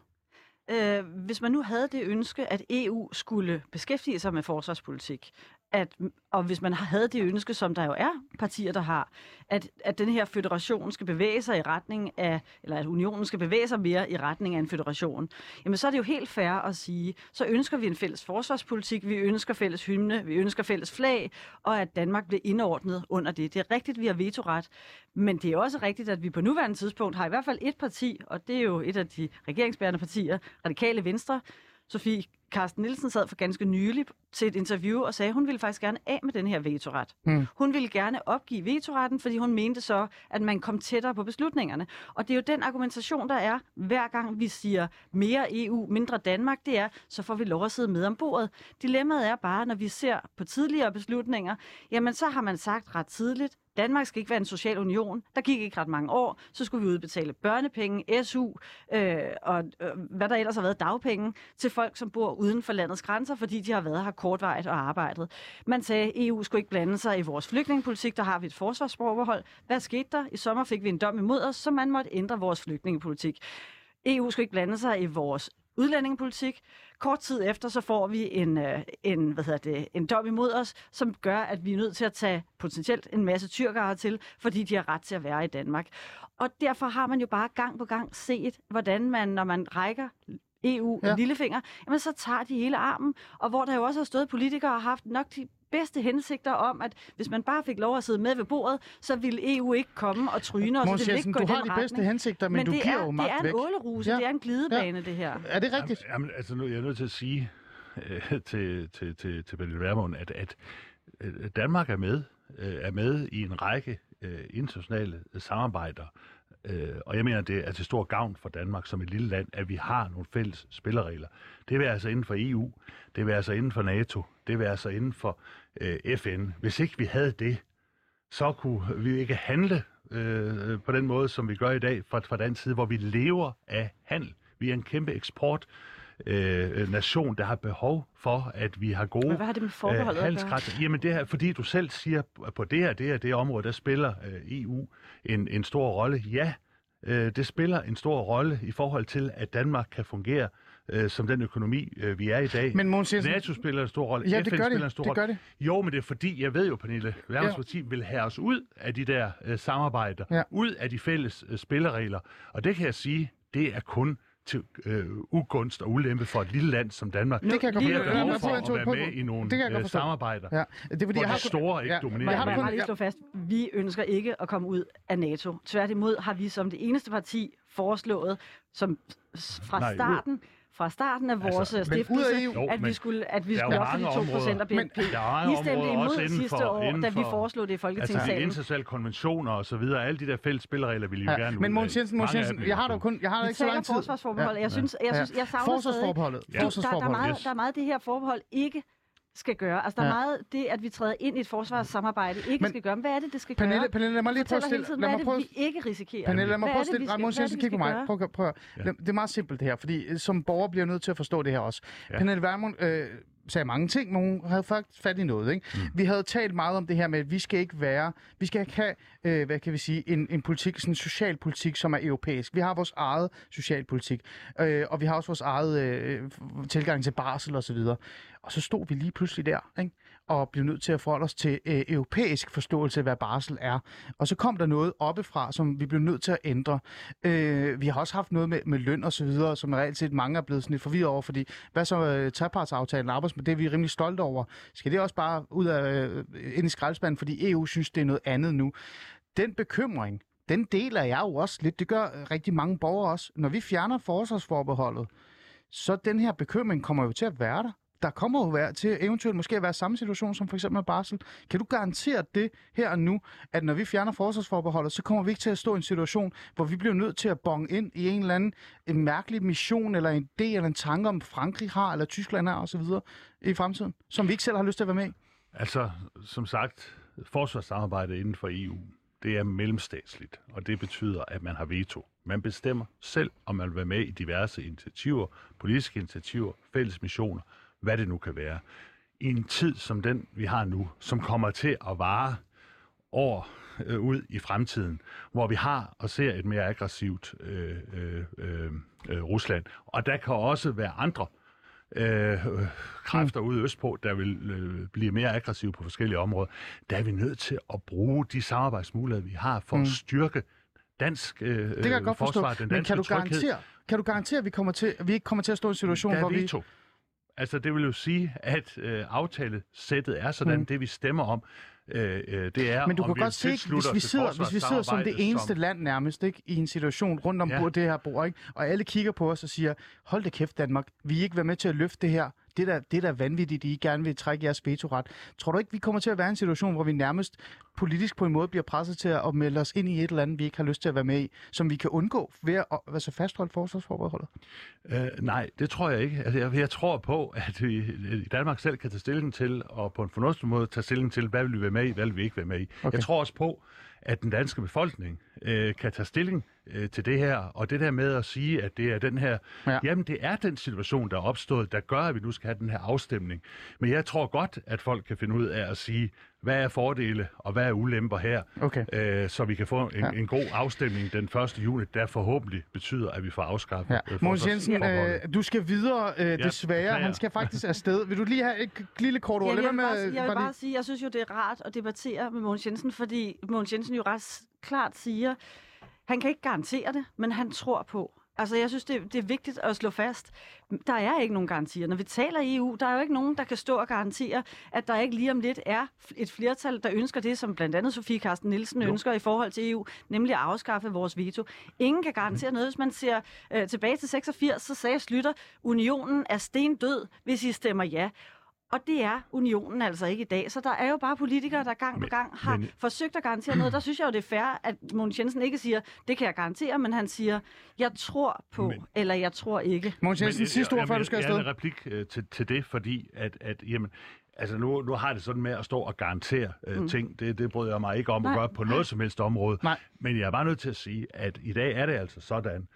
Øh, hvis man nu havde det ønske, at EU skulle beskæftige sig med forsvarspolitik, at, og hvis man havde det ønske, som der jo er partier, der har, at, at den her federation skal bevæge sig i retning af, eller at unionen skal bevæge sig mere i retning af en federation, jamen så er det jo helt fair at sige, så ønsker vi en fælles forsvarspolitik, vi ønsker fælles hymne, vi ønsker fælles flag, og at Danmark bliver indordnet under det. Det er rigtigt, vi har vetoret, men det er også rigtigt, at vi på nuværende tidspunkt har i hvert fald et parti, og det er jo et af de regeringsbærende partier, Radikale Venstre, Sofie Carsten Nielsen sad for ganske nylig til et interview og sagde, at hun ville faktisk gerne af med den her vetoret. Mm. Hun ville gerne opgive vetoretten, fordi hun mente så, at man kom tættere på beslutningerne. Og det er jo den argumentation, der er, hver gang vi siger mere EU, mindre Danmark, det er, så får vi lov at sidde med om bordet. Dilemmaet er bare, når vi ser på tidligere beslutninger, jamen så har man sagt ret tidligt, Danmark skal ikke være en social union. Der gik ikke ret mange år. Så skulle vi udbetale børnepenge, SU øh, og øh, hvad der ellers har været dagpenge til folk, som bor uden for landets grænser, fordi de har været her kortvarigt og arbejdet. Man sagde, e at EU skulle ikke blande sig i vores flygtningepolitik. Der har vi et forsvarsforbehold. Hvad skete der? I sommer fik vi en dom imod os, så man måtte ændre vores flygtningepolitik. EU skulle ikke blande sig i vores udlændingepolitik. Kort tid efter, så får vi en, øh, en, hvad hedder det, en dom imod os, som gør, at vi er nødt til at tage potentielt en masse tyrkere til, fordi de har ret til at være i Danmark. Og derfor har man jo bare gang på gang set, hvordan man, når man rækker EU ja. en lillefinger, jamen så tager de hele armen. Og hvor der jo også har stået politikere og haft nok de bedste hensigter om, at hvis man bare fik lov at sidde med ved bordet, så ville EU ikke komme og tryne, og så det ikke gå du har de retning. bedste hensigter, men, men du det giver er, jo magt det er en væk. åleruse, Ja. det er en glidebane, det her. Er det rigtigt? Jamen, jamen, altså nu jeg er nødt til at sige øh, til, til, til, til Pernille Vermund, at, at øh, Danmark er med, øh, er med i en række øh, internationale samarbejder, øh, og jeg mener, det er til stor gavn for Danmark som et lille land, at vi har nogle fælles spilleregler. Det vil altså inden for EU, det vil altså inden for NATO, det vil altså inden for øh, FN. Hvis ikke vi havde det, så kunne vi ikke handle øh, på den måde, som vi gør i dag fra, fra dansk side, hvor vi lever af handel. Vi er en kæmpe eksport øh, nation, der har behov for, at vi har gode Men hvad har det med forbeholdet at gøre? handelsgrænser. Jamen det her, fordi du selv siger, at på det her, det her, det her område, der spiller øh, EU en, en stor rolle. Ja, øh, det spiller en stor rolle i forhold til, at Danmark kan fungere øh, som den økonomi, øh, vi er i dag. Men Mogens Jensen- NATO spiller en stor rolle. Ja, det FN gør det. spiller en stor Det rolle. gør det. Jo, men det er fordi, jeg ved jo, Pernille, Verdens Ja. Parti vil have os ud af de der øh, samarbejder, Ja. ud af de fælles øh, spilleregler. Og det kan jeg sige, det er kun til øh, ugunst og ulempe for et lille land som Danmark. Det kan jeg godt forstå. behov Men for at være med i nogle det kan jeg godt øh, samarbejder. Ja, det er fordi, Hvor jeg har de store ikke dominerer. Må jeg har bare, lige ja. slå fast, vi ønsker ikke at komme ud af NATO. Tværtimod har vi som det eneste parti foreslået, som fra Nej, ud- starten fra starten af vores Altså, altså, ud af stiftelse, EU- Jo, at vi skulle, at vi skulle op til de mange 2 procent af. BNP. Men er I stemte imod inden sidste for- år, inden da vi for- foreslog det i Altså de Folketingssalen. internationale konventioner og så videre, alle de der fælles spilleregler vil I jo Ja. gerne Men ud Mogens. Jensen, Mogens Jensen, jeg har jo da kun, jeg har da Vi ikke så taler lang tid. forsvarsforbeholdet. Jeg synes, jeg, synes, jeg savner stadig, Forsvarsforbeholdet. Der, der, er meget, der er meget, det her forbehold ikke skal gøre. Altså, der er Ja. meget det, at vi træder ind i et forsvarssamarbejde, ikke Men- skal gøre. Men Hvad er det, det skal Pernille, gøre? Pernille, lad mig lige prøve at stille... tiden, Lad hvad mig er prøve, det, vi ikke risikerer? Pernille, lad mig prøve er at stille... er Jensen, kig på mig. Prøv, prøv, prøv. Det er meget simpelt det her, fordi øh, som borger bliver jeg nødt til at forstå det her også. Pernille Vermund øh, sagde mange ting, men hun havde faktisk fat i noget. Ikke? Mm. Vi havde talt meget om det her med, at vi skal ikke være, vi skal ikke have, øh, hvad kan vi sige, en, en politik, sådan en socialpolitik, som er europæisk. Vi har vores eget socialpolitik, øh, og vi har også vores eget øh, tilgang til barsel og så videre. Og så stod vi lige pludselig der, ikke? Og blev nødt til at forholde os til øh, europæisk forståelse af, hvad barsel er. Og så kom der noget oppefra, som vi blev nødt til at ændre. Øh, vi har også haft noget med, med løn og så videre, som reelt set mange er blevet sådan lidt forvirret over, fordi hvad så øh, trepartsaftalen arbejdsmed, det er vi rimelig stolte over. Skal det også bare ud af, øh, ind i skraldespanden, fordi EU synes, det er noget andet nu? Den bekymring, den deler jeg jo også lidt. Det gør øh, rigtig mange borgere også. Når vi fjerner forsvarsforbeholdet, så den her bekymring kommer jo til at være der. Der kommer jo være til eventuelt måske at være samme situation som for eksempel med Barsel. Kan du garantere det her og nu, at når vi fjerner forsvarsforbeholdet, så kommer vi ikke til at stå i en situation, hvor vi bliver nødt til at bonge ind i en eller anden en mærkelig mission, eller en idé, eller en tanke om Frankrig har, eller Tyskland har osv. i fremtiden, som vi ikke selv har lyst til at være med i? Altså, som sagt, forsvarssamarbejdet inden for EU, det er mellemstatsligt, og det betyder, at man har veto. Man bestemmer selv, om man vil være med i diverse initiativer, politiske initiativer, fælles missioner, hvad det nu kan være. I en tid som den, vi har nu, som kommer til at vare år øh, ud i fremtiden, hvor vi har og ser et mere aggressivt øh, øh, øh, øh, Rusland. Og der kan også være andre øh, kræfter ude østpå, der vil øh, blive mere aggressive på forskellige områder. Der er vi nødt til at bruge de samarbejdsmuligheder, vi har for mm. at styrke dansk øh, Det kan jeg godt forstå. forsvar, den Men danske kan du, tryghed. garantere, kan du garantere, at vi, kommer til, at vi ikke kommer til at stå i en situation, Der hvor vi... veto. Altså, det vil jo sige, at øh, aftalesættet er sådan, Mm. det vi stemmer om, øh, øh, det er, Men du om kan vi godt se, hvis vi, sidder, hvis vi sidder som det eneste land nærmest ikke, i en situation rundt om Ja. det her bord, ikke? og alle kigger på os og siger, hold det kæft Danmark, vi er ikke være med til at løfte det her. Det er da, det er da vanvittigt, I gerne vil trække jeres vetoret. Tror du ikke, vi kommer til at være i en situation, hvor vi nærmest politisk på en måde bliver presset til at melde os ind i et eller andet, vi ikke har lyst til at være med i, som vi kan undgå ved at altså fastholde forsvarsforbeholdet? Øh, nej, det tror jeg ikke. Altså, jeg, jeg tror på, at vi i Danmark selv kan tage stilling til, og på en fornuftig måde tage stilling til, hvad vil vi være med i, hvad vil vi ikke være med i. Okay. Jeg tror også på, at den danske befolkning øh, kan tage stilling øh, til det her, og det der med at sige, at det er den her, Ja. ja. jamen det er den situation, der er opstået, der gør, at vi nu skal have den her afstemning. Men jeg tror godt, at folk kan finde ud af at sige, hvad er fordele og hvad er ulemper her, Okay. øh, så vi kan få en, Ja. en god afstemning den 1. juni, der forhåbentlig betyder, at vi får afskaffet Ja. øh, Mogens Jensen, øh, du skal videre øh, desværre. beklager. Han skal faktisk afsted. Vil du lige have et lille kort ord? Ja, jeg, vil med, bare, jeg vil bare sige, jeg synes jo, det er rart at debattere med Mogens Jensen, fordi Mogens Jensen jo ret klart siger, han kan ikke garantere det, men han tror på. Altså, jeg synes, det, det er vigtigt at slå fast. Der er ikke nogen garantier. Når vi taler EU, der er jo ikke nogen, der kan stå og garantere, at der ikke lige om lidt er et flertal, der ønsker det, som blandt andet Sofie Carsten Nielsen Jo. ønsker i forhold til EU, nemlig at afskaffe vores veto. Ingen kan garantere noget. Hvis man ser øh, tilbage til 86, så sagde Slytter, unionen er stendød, hvis I stemmer ja. Og det er unionen altså ikke i dag. Så der er jo bare politikere, der gang på gang har men- forsøgt at garantere noget. Der synes jeg jo, det er fair, at Mogens Jensen ikke siger, det kan jeg garantere, men han siger, jeg tror på, Men- eller jeg tror ikke. Mogens Jensen, Men, sidste ord, før du skal jeg, jeg har afsted. en replik øh, til, til det, fordi at, at jamen, altså nu, nu har det sådan med at stå og garantere øh, mm. ting. Det, det bryder jeg mig ikke om Nej. at gøre på noget som helst område. Nej. Men jeg er bare nødt til at sige, at i dag er det altså sådan,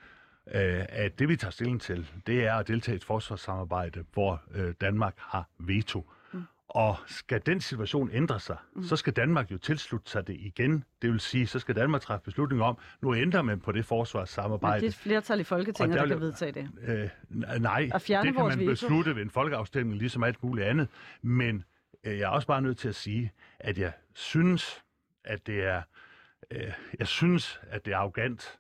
øh, at det vi tager stilling til, det er at deltage i et forsvarssamarbejde, hvor øh, Danmark har veto. Mm. Og skal den situation ændre sig, mm. så skal Danmark jo tilslutte sig det igen. Det vil sige, så skal Danmark træffe beslutning om, nu ændrer man på det Men forsvarssamarbejde. det er et flertal i Folketinget, der der kan vedtage det. Øh, nej, det kan man veto. beslutte ved en folkeafstemning, ligesom alt muligt andet. Men øh, jeg er også bare nødt til at sige, at jeg synes, at det er, øh, jeg synes, at det er arrogant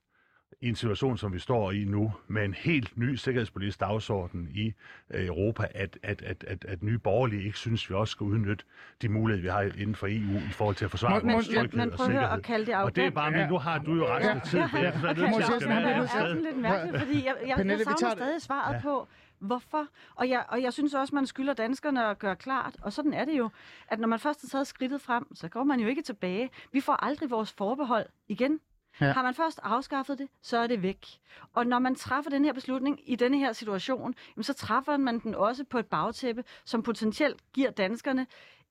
i en situation, som vi står i nu, med en helt ny sikkerhedspolitisk dagsorden i øh, Europa, at, at, at, at, at nye borgerlige ikke synes, vi også skal udnytte de muligheder, vi har inden for EU i forhold til at forsvare Men- vores tryghed men og sikkerhed. at kalde det og det er bare, men nu har du jo resten af. Ja, at Jensen, skal han være bliver et det er sådan lidt mærkeligt, fordi jeg, jeg, Pernille, jeg savner stadig svaret Ja. på, hvorfor. Og jeg, og jeg synes også, man skylder danskerne at gøre klart, og sådan er det jo, at når man først har taget skridtet frem, så går man jo ikke tilbage. Vi får aldrig vores forbehold igen. Ja. Ja. Har man først afskaffet det, så er det væk. Og når man træffer den her beslutning i denne her situation, jamen så træffer man den også på et bagtæppe, som potentielt giver danskerne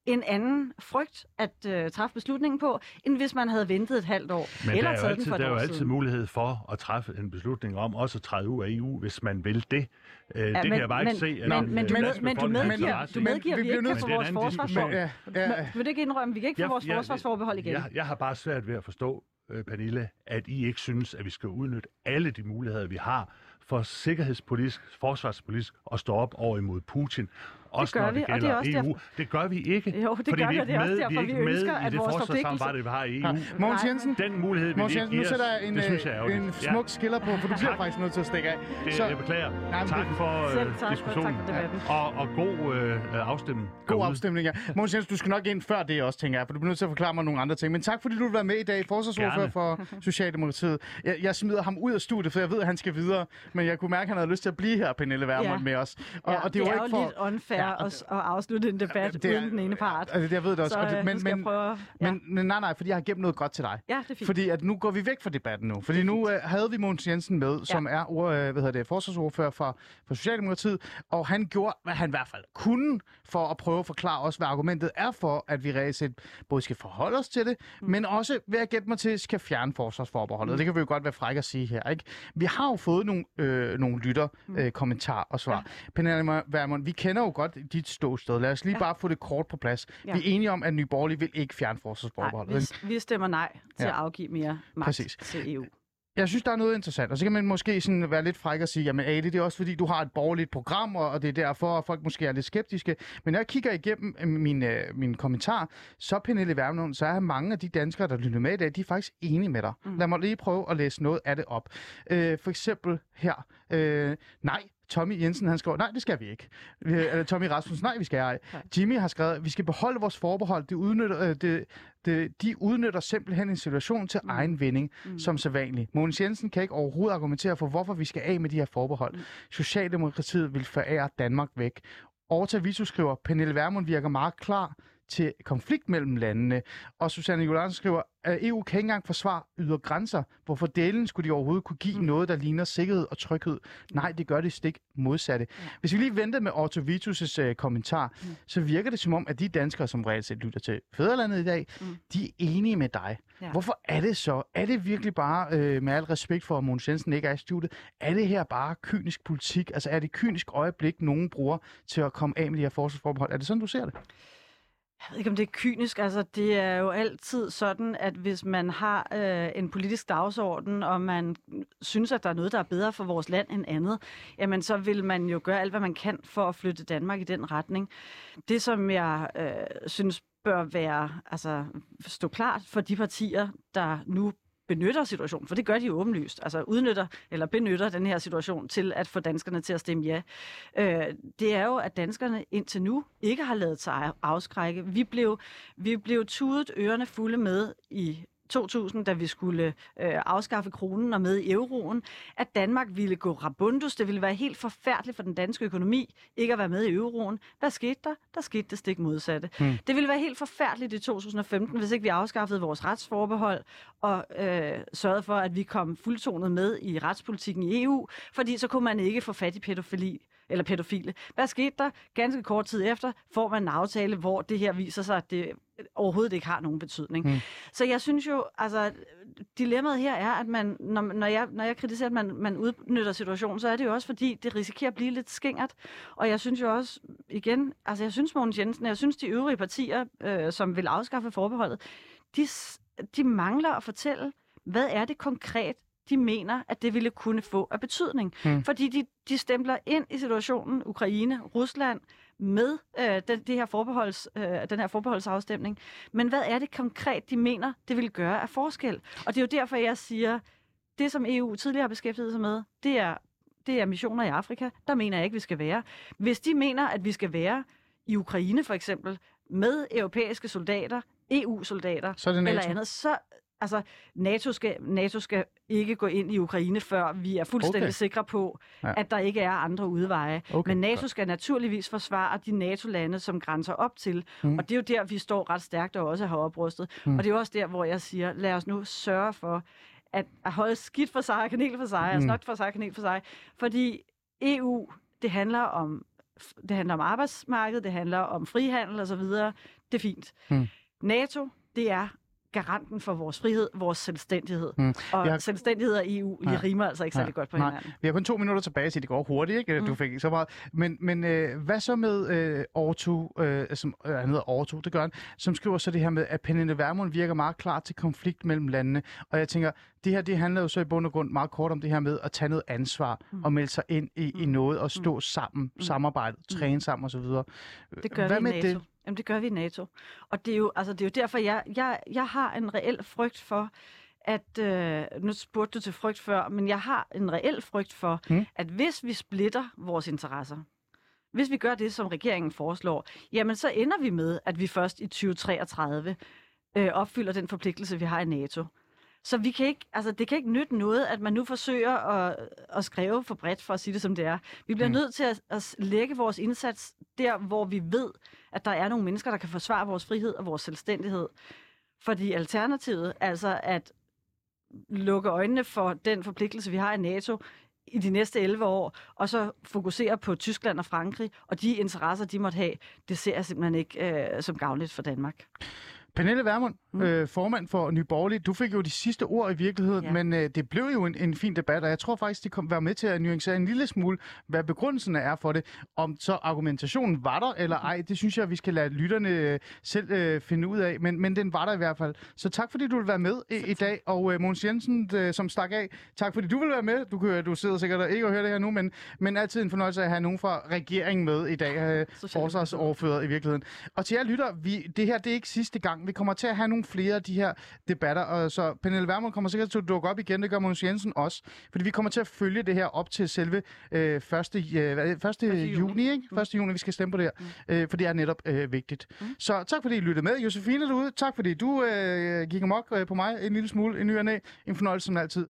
en anden frygt at øh, træffe beslutningen på, end hvis man havde ventet et halvt år. Men eller der er, jo taget den altid, for der er jo altid mulighed for at træffe en beslutning om også at træde ud af EU, hvis man vil det. Øh, det men- kan jeg bare ikke men- se, at men- den, men øh, danske men du medgiver- du medgiver, vi vi bliver ikke nødt kan til- få Men er vores forsvarsforbehold. Ja, ja, Vil du ikke indrømme, at vi kan ikke få vores jeg- forsvarsforbehold igen? Jeg, jeg har bare svært ved at forstå, Øh, Pernille, at I ikke synes, at vi skal udnytte alle de muligheder, vi har for sikkerhedspolitisk, forsvarspolitisk at stå op over imod Putin. Også gør når vi, det og det er gælder også EU. derfor- Det gør vi ikke. Jo, det fordi gør vi vi, og det ikke er også med, derfor, vi vi ikke med ønsker, i at det vores forsvarssamarbejde, vi har i EU. Ja. Mogens Nej. Jensen, Den mulighed vil Mogens Jensen, ikke nu sætter os. jeg en, Det synes jeg er øh, en smuk skiller på, for du bliver faktisk nødt til at stikke af. Det, Så- jeg beklager. tak det- for Selv øh, tak, diskussionen. tak for debatten. Og, og god øh, afstemning. God afstemning, ja. Mogens Jensen, du skal nok ind før det også, tænker jeg, for du bliver nødt til at forklare mig nogle andre ting. Men tak, fordi du vil være med i dag, forsvarsordfører for [laughs] Socialdemokratiet. Jeg, jeg smider ham ud af studiet, for jeg ved, at han skal videre, men jeg kunne mærke, at han havde lyst til at blive her, Pernille Vermund, Ja. med os. Og, Ja, og det, er jo ikke for... lidt unfair Ja, og at, at afslutte en debat det er- uden den ene part. Altså, jeg ved det også. Så og det, øh, men, men, prøve... Ja. men, men nej, nej, fordi jeg har gemt noget godt til dig. ja, det er fint. Fordi at nu går vi væk fra debatten nu. Fordi nu øh, havde vi Mogens Jensen med, ja. som er ord, øh, hvad hedder det, forsvarsordfører for, for Socialdemokratiet, og han gjorde, hvad han i hvert fald kunne, for at prøve at forklare os, hvad argumentet er for, at vi reelt set både skal forholde os til det, mm. men også ved at gætte mig til, skal fjerne forsvarsforbeholdet. Mm. Det kan vi jo godt være frække at sige her. Ikke? Vi har jo fået nogle, øh, nogle lytter, øh, kommentarer og svar. Ja. Pernille Vermund, vi kender jo godt dit ståsted. Lad os lige ja. bare få det kort på plads. Ja. Vi er enige om, at Nye Borgerlige vil ikke fjerne Nej, forsvarsforbeholdet. vi, vi stemmer nej til Ja. at afgive mere magt Præcis. til EU. Jeg synes, der er noget interessant, og så kan man måske sådan være lidt fræk og sige, jamen Ali, det er også fordi, du har et borgerligt program, og og det er derfor, at folk måske er lidt skeptiske. Men når jeg kigger igennem øh, min, øh, min kommentar, så Pernille Vermund, så er mange af de danskere, der lytter med i dag, de er faktisk enige med dig. Mm. Lad mig lige prøve at læse noget af det op. Øh, for eksempel her. Øh, nej, Tommy Jensen, han skriver, nej, det skal vi ikke. Eller Tommy Rasmussen, nej, vi skal ej. Jimmy har skrevet, vi skal beholde vores forbehold. Det udnytter, øh, det, det, de udnytter simpelthen en situation til mm. egen vinding, mm. som sædvanligt. Mogens Jensen kan ikke overhovedet argumentere for, hvorfor vi skal af med de her forbehold. Mm. Socialdemokratiet vil forære Danmark væk. Orta Visu skriver, Pernille Vermund virker meget klar til konflikt mellem landene. Og Susanne Jolansen skriver, at EU kan ikke engang forsvare ydre grænser. Hvorfor delen skulle de overhovedet kunne give mm. noget, der ligner sikkerhed og tryghed? Nej, det gør det stik modsatte. Hvis vi lige venter med Otto Vitus' uh, kommentar, mm. så virker det som om, at de danskere, som reelt set lytter til Fæderlandet i dag, mm. de er enige med dig. Ja. Hvorfor er det så? Er det virkelig bare, øh, med al respekt for, at Mogens Jensen ikke er i studiet, er det her bare kynisk politik? Altså er det et kynisk øjeblik, nogen bruger til at komme af med de her forsvarsforbehold? Er det sådan, du ser det? Jeg ved ikke, om det er kynisk. Altså, det er jo altid sådan, at hvis man har øh, en politisk dagsorden, og man synes, at der er noget, der er bedre for vores land end andet, jamen så vil man jo gøre alt, hvad man kan for at flytte Danmark i den retning. Det, som jeg øh, synes bør være, altså stå klart for de partier, der nu benytter situationen, for det gør de jo åbenlyst, altså udnytter eller benytter den her situation til at få danskerne til at stemme ja. Øh, det er jo, at danskerne indtil nu ikke har lavet sig afskrække. Vi blev, vi blev tudet ørerne fulde med i 2000, da vi skulle øh, afskaffe kronen og med i euroen, at Danmark ville gå rabundus. Det ville være helt forfærdeligt for den danske økonomi ikke at være med i euroen. Hvad skete der? Der skete det stik modsatte. Hmm. Det ville være helt forfærdeligt i 2015, hvis ikke vi afskaffede vores retsforbehold og øh, sørgede for, at vi kom fuldtonet med i retspolitikken i EU, fordi så kunne man ikke få fat i pædofili eller pædofile. Hvad skete der? Ganske kort tid efter får man en aftale, hvor det her viser sig, at det overhovedet ikke har nogen betydning. Mm. Så jeg synes jo, altså, dilemmaet her er, at man, når, når, jeg, når jeg kritiserer, at man, man udnytter situationen, så er det jo også, fordi det risikerer at blive lidt skingert. Og jeg synes jo også, igen, altså jeg synes Mogens Jensen, jeg synes de øvrige partier, øh, som vil afskaffe forbeholdet, de, de mangler at fortælle, hvad er det konkret, de mener, at det ville kunne få af betydning. Hmm. Fordi de, de stempler ind i situationen Ukraine, Rusland, med øh, den, det her forbeholds, øh, den her forbeholdsafstemning. Men hvad er det konkret, de mener, det vil gøre af forskel? Og det er jo derfor, jeg siger, det som EU tidligere har beskæftiget sig med, det er, det er missioner i Afrika. Der mener jeg ikke, vi skal være. Hvis de mener, at vi skal være i Ukraine for eksempel, med europæiske soldater, EU-soldater er eller andet, så, altså, NATO skal, NATO skal ikke gå ind i Ukraine, før vi er fuldstændig Okay. sikre på, Ja. at der ikke er andre udveje. Okay, Men NATO skal naturligvis forsvare de NATO-lande, som grænser op til. Mm. Og det er jo der, vi står ret stærkt og også har oprustet. Mm. Og det er jo også der, hvor jeg siger, lad os nu sørge for, at, at holde skidt for sig, kanel for sig, mm. og snot for sig, kanel for sig. Fordi EU, det handler om det handler om arbejdsmarkedet, det handler om frihandel og så videre. Det er fint. Mm. NATO, det er garanten for vores frihed, vores selvstændighed. Mm. Og Jeg- selvstændighed og EU, de Nej. rimer altså ikke særlig godt på nej. hinanden. Vi har kun to minutter tilbage, så det går hurtigt, ikke? Du Mm. fik ikke så meget. Men, men øh, hvad så med øh, Orto, øh, som øh, han hedder Orto, det gør han, som skriver så det her med, at Pernille Vermund virker meget klar til konflikt mellem landene. Og jeg tænker, det her det handler jo så i bund og grund meget kort om det her med at tage noget ansvar mm. og melde sig ind i, i noget og stå sammen, samarbejde, træne sammen osv. Mm. Det gør Hvad vi med NATO. det? Jamen, det gør vi i NATO. Og det er jo, altså, det er jo derfor, jeg, jeg, jeg har en reel frygt for, at, øh, nu spurgte du til frygt før, men jeg har en reel frygt for, mm. at hvis vi splitter vores interesser, hvis vi gør det, som regeringen foreslår, jamen så ender vi med, at vi først i 2033 øh, opfylder den forpligtelse, vi har i NATO. Så vi kan ikke, altså det kan ikke nytte noget, at man nu forsøger at, at skrive for bredt, for at sige det som det er. Vi bliver Mm. nødt til at, at lægge vores indsats der, hvor vi ved, at der er nogle mennesker, der kan forsvare vores frihed og vores selvstændighed. Fordi alternativet, altså at lukke øjnene for den forpligtelse, vi har i NATO i de næste 11 år, og så fokusere på Tyskland og Frankrig, og de interesser, de måtte have, det ser jeg simpelthen ikke øh, som gavnligt for Danmark. Pernille Vermund, mm. Øh, formand for Nye Borgerlige, du fik jo de sidste ord i virkeligheden, ja. Men øh, det blev jo en, en fin debat, og jeg tror faktisk, det kom være med til at nuancere en lille smule, hvad begrundelsen er for det. Om så argumentationen var der eller ej, det synes jeg, vi skal lade lytterne øh, selv øh, finde ud af, men, men den var der i hvert fald. Så tak fordi du vil være med i, i dag, og øh, Måns Jensen, øh, som stak af, tak fordi du vil være med. Du, kan- du sidder sikkert og ikke og hører det her nu, men, men altid en fornøjelse at have nogen fra regeringen med i dag, [laughs] øh, forsvarsoverfører i virkeligheden. Og til jer lytter, vi, det her det er ikke sidste gang. Vi kommer til at have nogle nogle flere af de her debatter. Og så Pernille Vermund kommer sikkert til at dukke op igen, det gør Mogens Jensen også. Fordi vi kommer til at følge det her op til selve øh, 1. Øh, hvad er det? 1. juni. juni, ikke? 1. juni, vi skal stemme på det her. Øh, for det er netop øh, vigtigt. Så tak fordi I lyttede med. Josefine derude, tak fordi du øh, gik amok øh, på mig en lille smule i ny og næ. En fornøjelse som altid.